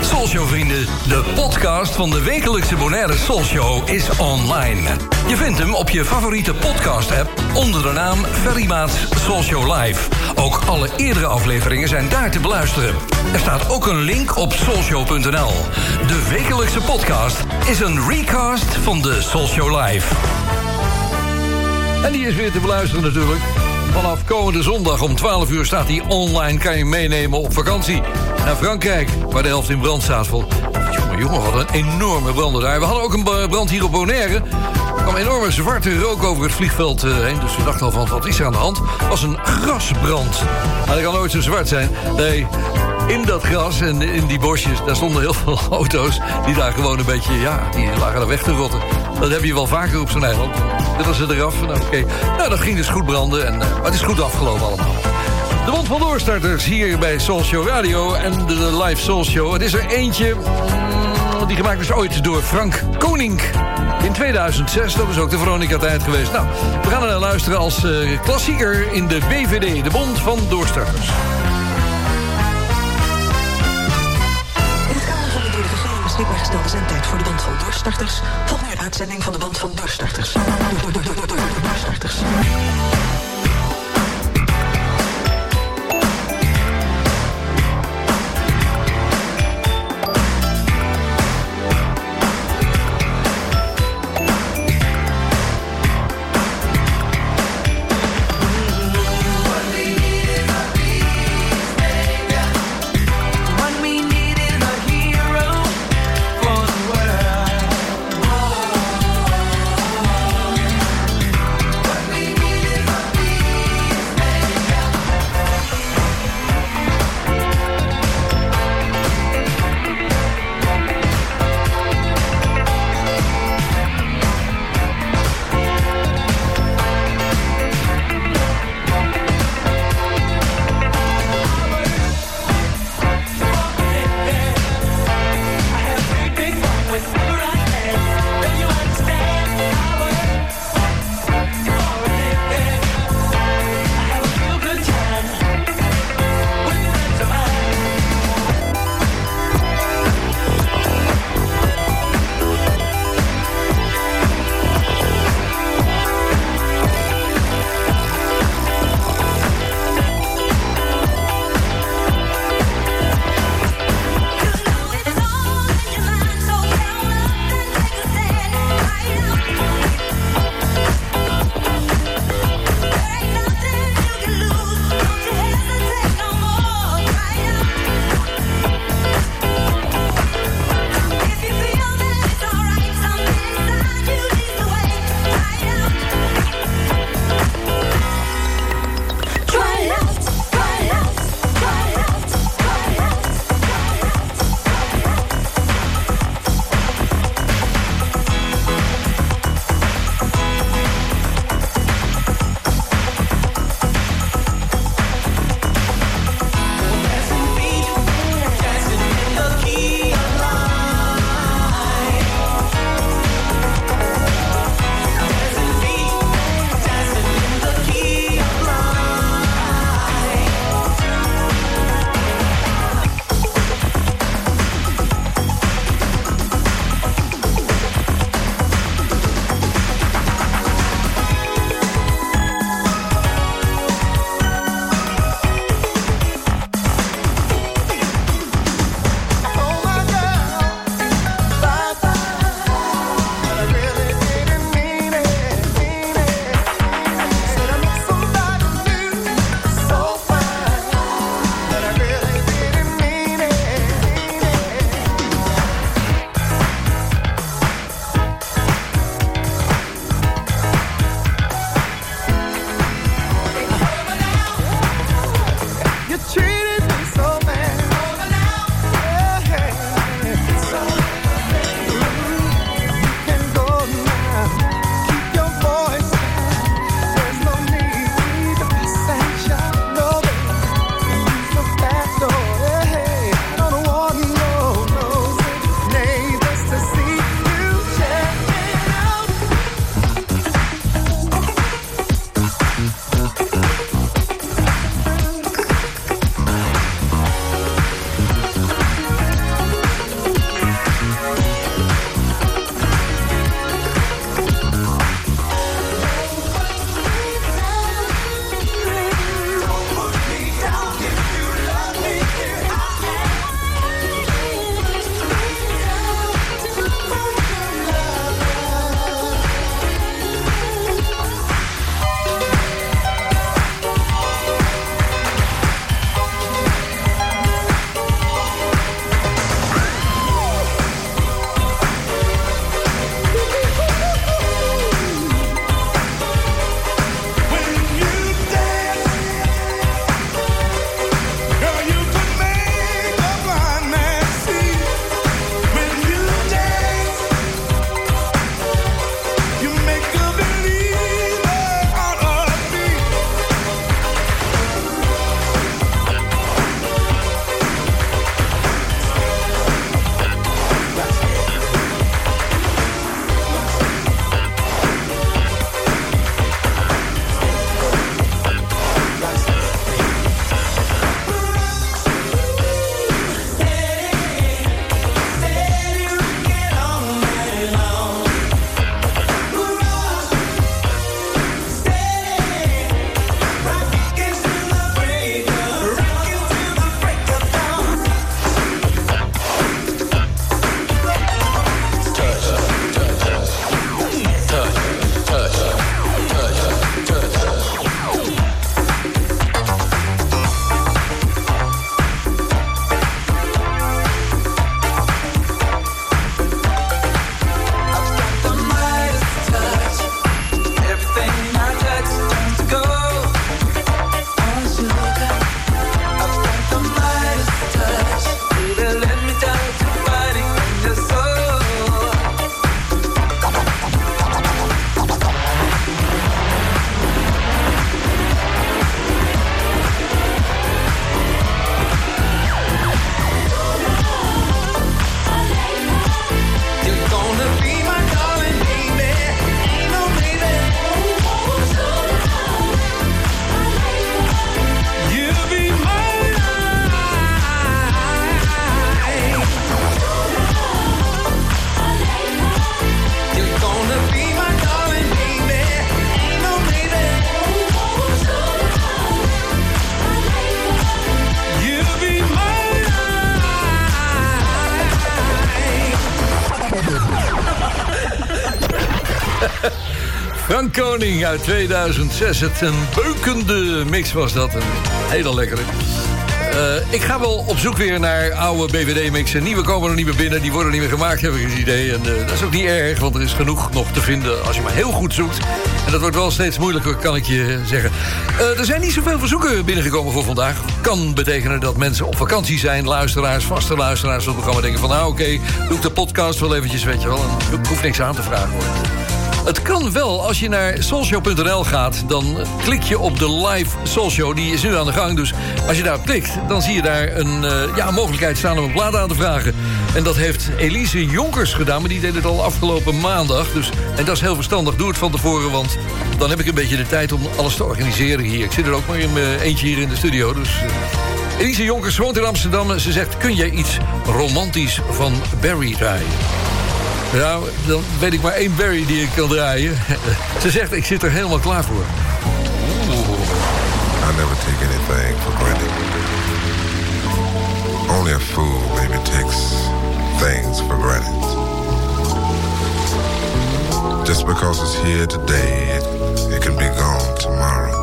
Soulshow vrienden, de podcast van de wekelijkse Bonaire Soulshow is online. Je vindt hem op je favoriete podcast app onder de naam Ferry Maats Soulshow Live. Ook alle eerdere afleveringen zijn daar te beluisteren. Er staat ook een link op soulshow.nl. De wekelijkse podcast is een recast van de Soulshow Live. En die is weer te beluisteren natuurlijk. Vanaf komende zondag om 12 uur staat hij online. Kan je meenemen op vakantie naar Frankrijk. Waar de helft in brand staat. Vol. Jongen, jongen, wat een enorme branden daar. We hadden ook een brand hier op Bonaire. Er kwam enorme zwarte rook over het vliegveld eh, heen. Dus we dachten al van, wat is er aan de hand? Het was een grasbrand. Maar dat kan nooit zo zwart zijn. Nee, in dat gras en in die bosjes, daar stonden heel veel <laughs> auto's... die daar gewoon een beetje, ja, die lagen daar weg te rotten. Dat heb je wel vaker op zo'n eiland. Dat was ze eraf. Oké. nou, dat ging dus goed branden. En, eh, het is goed afgelopen allemaal. De Bond van Doorstarters hier bij Soul Show Radio en de live Soul Show. Het is er eentje mm, die gemaakt is ooit door Frank Koning. In 2006, dat is ook de Veronica-tijd geweest. Nou, we gaan er naar luisteren als eh, klassieker in de BVD, de Bond van Doorstarters. Beschikbaar gestelde zendtijd voor de band van doorstarters... een uitzending van de band van doorstarters. Door, door, door, door, door, door, doorstarters. Koning uit 2006. Het een beukende mix was dat. Een hele lekkere. Eh, ik ga wel op zoek weer naar oude BVD-mixen. Nieuwe komen er niet meer binnen. Die worden niet meer gemaakt, heb ik het idee. En eh, dat is ook niet erg, want er is genoeg nog te vinden als je maar heel goed zoekt. En dat wordt wel steeds moeilijker, kan ik je zeggen. Eh, er zijn niet zoveel verzoeken binnengekomen voor vandaag. Kan betekenen dat mensen op vakantie zijn. Luisteraars, vaste luisteraars van het programma denken van... nou oké, doe ik de podcast wel eventjes, weet je wel. En ik hoef niks aan te vragen hoor. Het kan wel, als je naar soulshow.nl gaat... dan klik je op de live soulshow. Die is nu aan de gang, dus als je daarop klikt... dan zie je daar een, eh, ja, mogelijkheid staan om een plaat aan te vragen. En dat heeft Elise Jonkers gedaan, maar die deed het al afgelopen maandag. Dus, en dat is heel verstandig, doe het van tevoren... want dan heb ik een beetje de tijd om alles te organiseren hier. Ik zit er ook maar in mijn eentje hier in de studio, dus... eh. Elise Jonkers woont in Amsterdam en ze zegt... kun jij iets romantisch van Barry draaien? Nou, dan weet ik maar één Barry die ik kan draaien. <laughs> Ze zegt, ik zit er helemaal klaar voor. I never take anything for granted. Only a fool maybe takes things for granted. Just because it's here today, it, it can be gone tomorrow.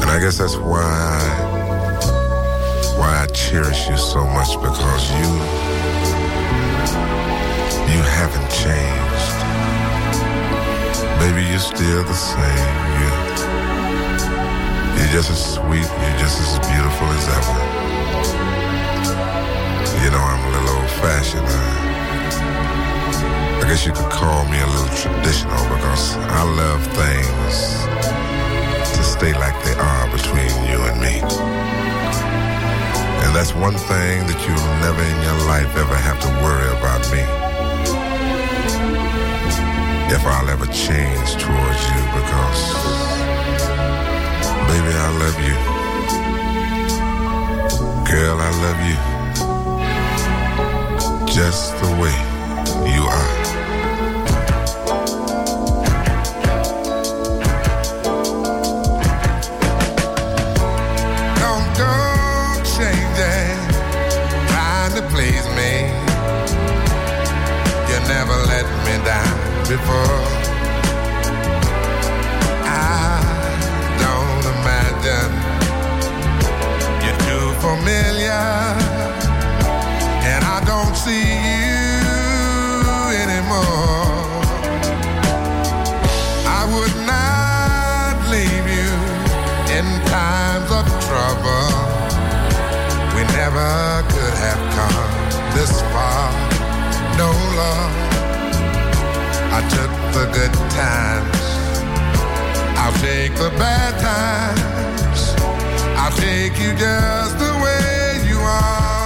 And I guess that's why why I cherish you so much because you haven't changed. Baby, you're still the same. You you're just as sweet, you're just as beautiful as ever. You know, I'm a little old fashioned. Uh. I guess you could call me a little traditional because I love things to stay like they are between you and me. And that's one thing that you'll never in your life ever have to worry about me. If I'll ever change towards you because Baby, I love you. Girl, I love you. Just the way you are. Before. The good times. I'll take the bad times. I'll take you just the way you are.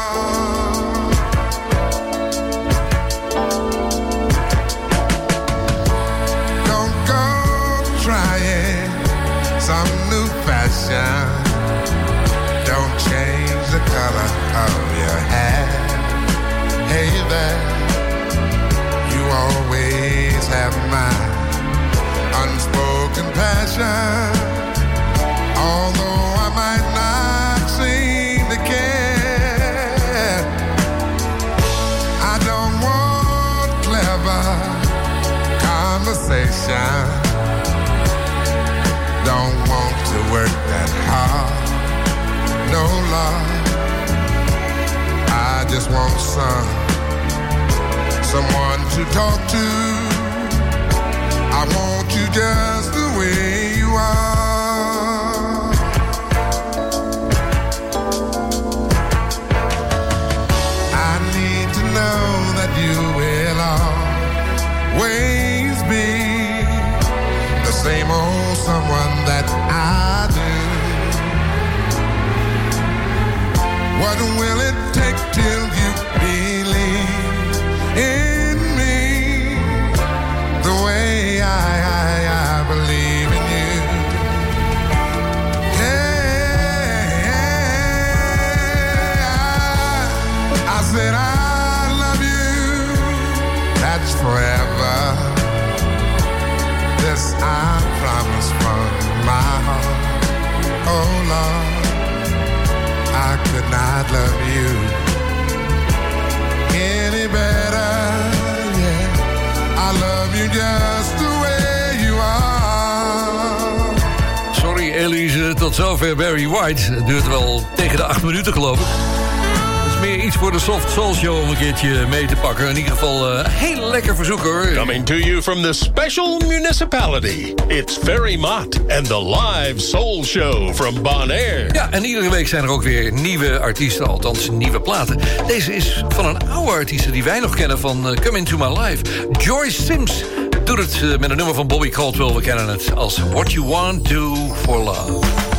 Someone to talk to. I want you just the way you are. I need to know that you will always be the same old someone that I do. What will it long I could not love you any better. Yeah, I love you just the way you are. Sorry Elise, tot zover Barry White. Het duurt wel tegen de acht minuten geloof ik voor de Soft Soul Show om een keertje mee te pakken. In ieder geval eh, een heel lekker verzoeker. Coming to you from the special municipality. It's Ferry Mott and the live Soul Show from Bonaire. Ja, en iedere week zijn er ook weer nieuwe artiesten, althans nieuwe platen. Deze is van een oude artiest die wij nog kennen van uh, Come Into My Life. Joyce Sims doet het eh, met een nummer van Bobby Caldwell. We kennen het als What You Want Do For Love.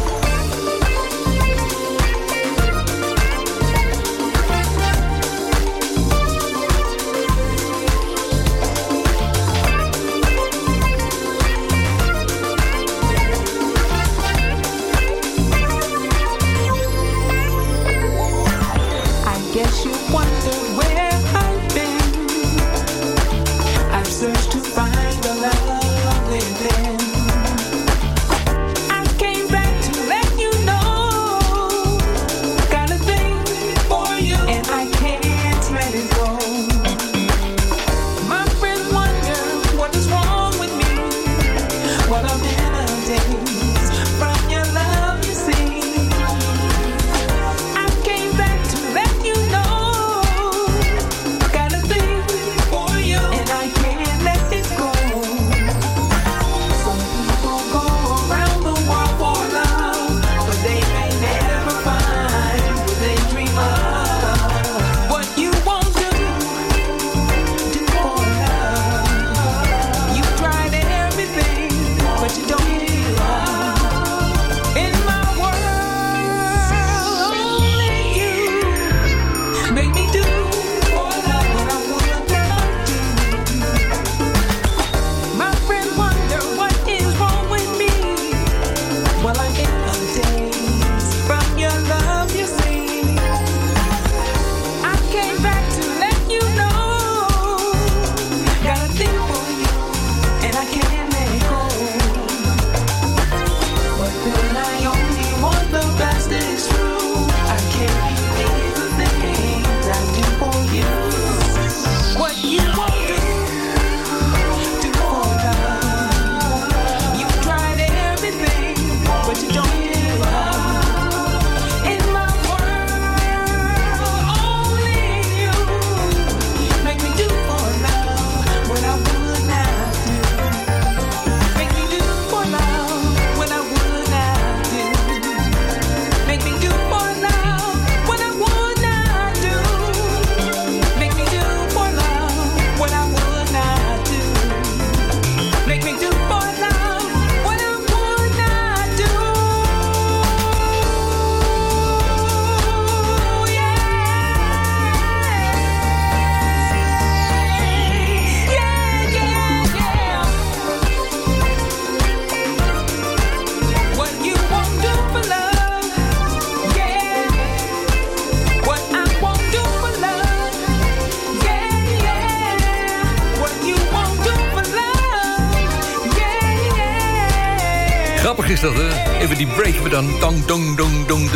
dong, dong, dong.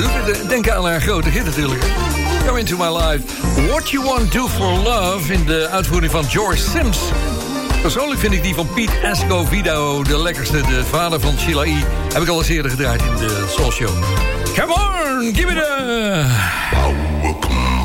Denk aan haar grote hit natuurlijk. Come into my life. What you want to do for love in de uitvoering van George Sims. Persoonlijk vind ik die van Piet Escovido de lekkerste. De vader van Sheila e. Heb ik al eens eerder gedraaid in de Soul Show. Come on, give it a... Welcome.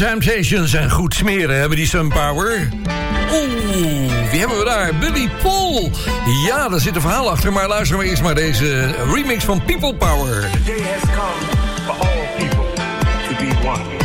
Temptations en goed smeren hebben die Sun Power. Oeh, wie hebben we daar? Buddy Paul. Ja, daar zit een verhaal achter, maar luister maar eerst maar deze remix van People Power. The day has come for all people to be one.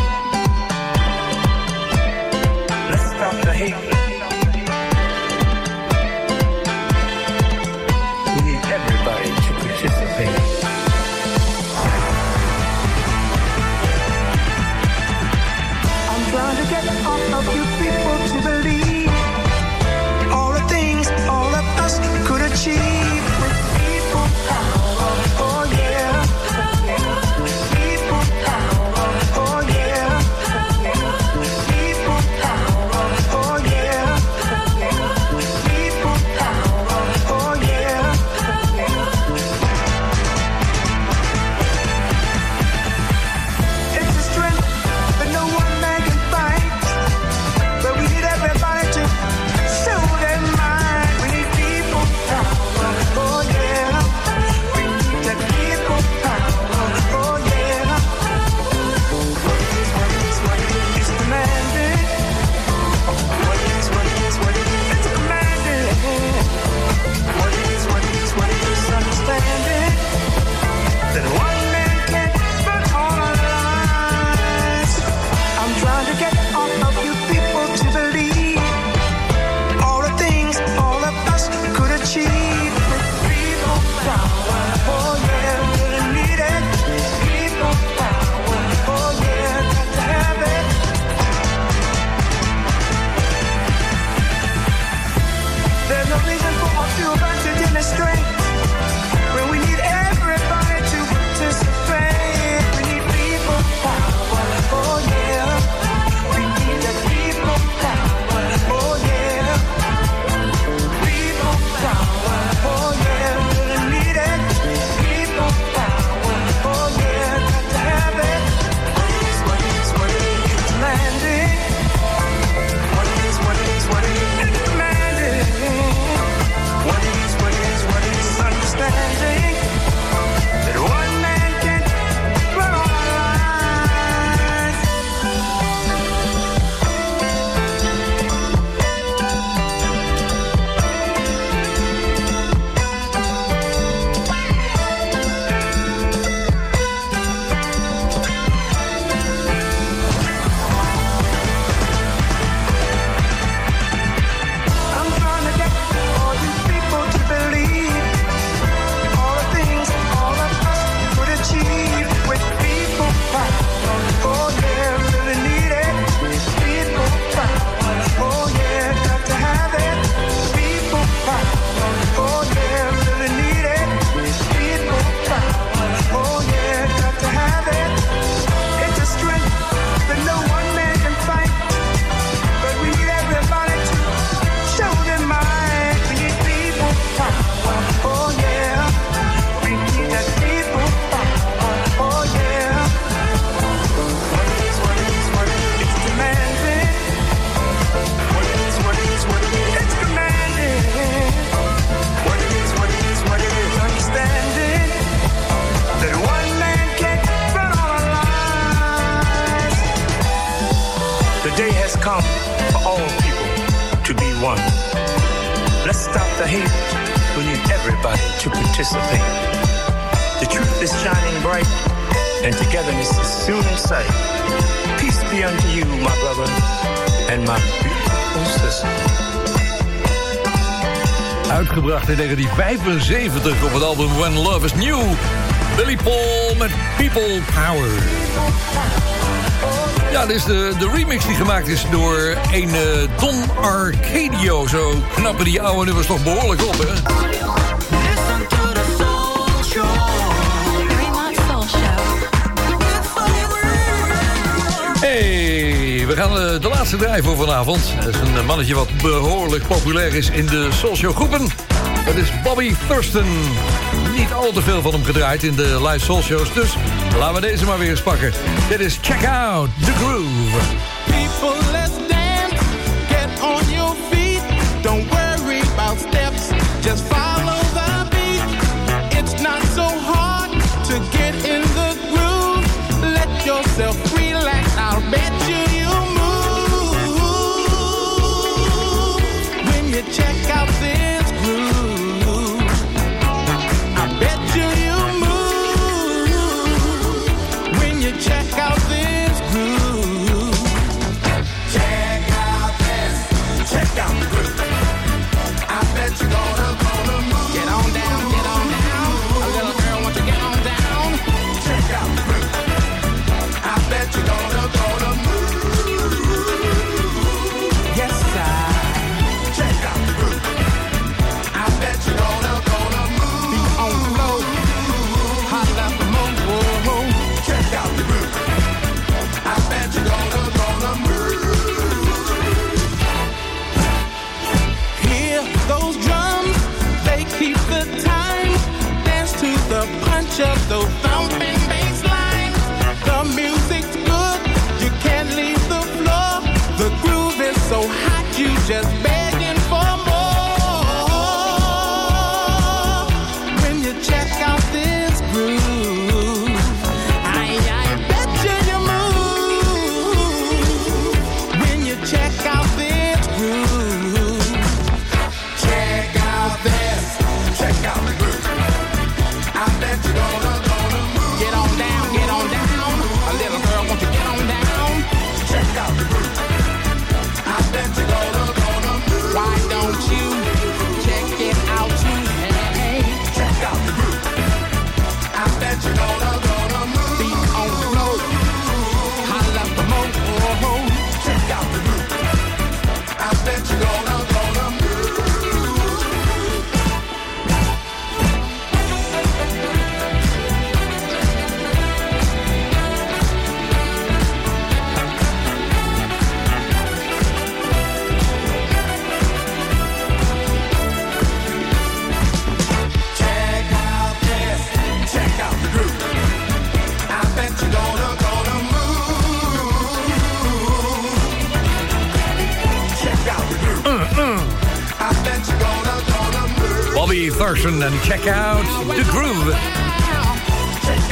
soon sight. Peace be unto you, my brother, and my beautiful sister. Uitgebracht in 1975 op het album When Love Is New. Billy Paul met People Power. Ja, dit is de, de remix die gemaakt is door een eh, Don Arcadio. Zo knappen die oude nummers toch behoorlijk op, hè? We gaan eh, de laatste draai voor vanavond. Dat is een mannetje wat behoorlijk populair is in de social groepen. Dat is Bobby Thurston. Niet al te veel van hem gedraaid in de live soul dus laten we deze maar weer eens pakken. Dit is Check Out The Groove. People, let's dance. Get on your feet. Don't worry about steps. Just follow the beat. It's not so hard to get in the groove. Let yourself check out this Thurston en check out the groove.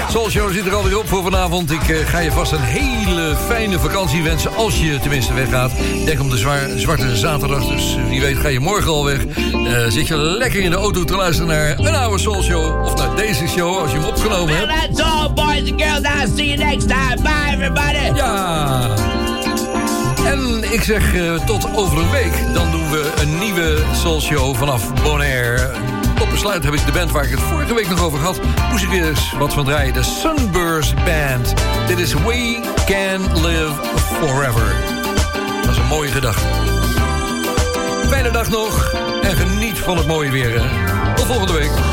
Soul Show zit er alweer op voor vanavond. Ik eh, ga je vast een hele fijne vakantie wensen. Als je tenminste weggaat. Denk om de zwaar, zwarte zaterdag. Dus wie weet ga je morgen al weg. Eh, zit je lekker in de auto te luisteren naar een oude Soul Show. Of naar deze show als je hem opgenomen hebt. That's all, boys and girls. I'll see you next time. Bye, everybody. Ja. En ik zeg eh, tot over een week. Dan doen we een nieuwe Soul Show vanaf Bonaire. Tot besluit heb ik de band waar ik het vorige week nog over had. Moest ik weer eens wat van draaien. De Sunburst Band. Dit is We Can Live Forever. Dat is een mooie gedachte. Fijne dag nog. En geniet van het mooie weer. Tot volgende week.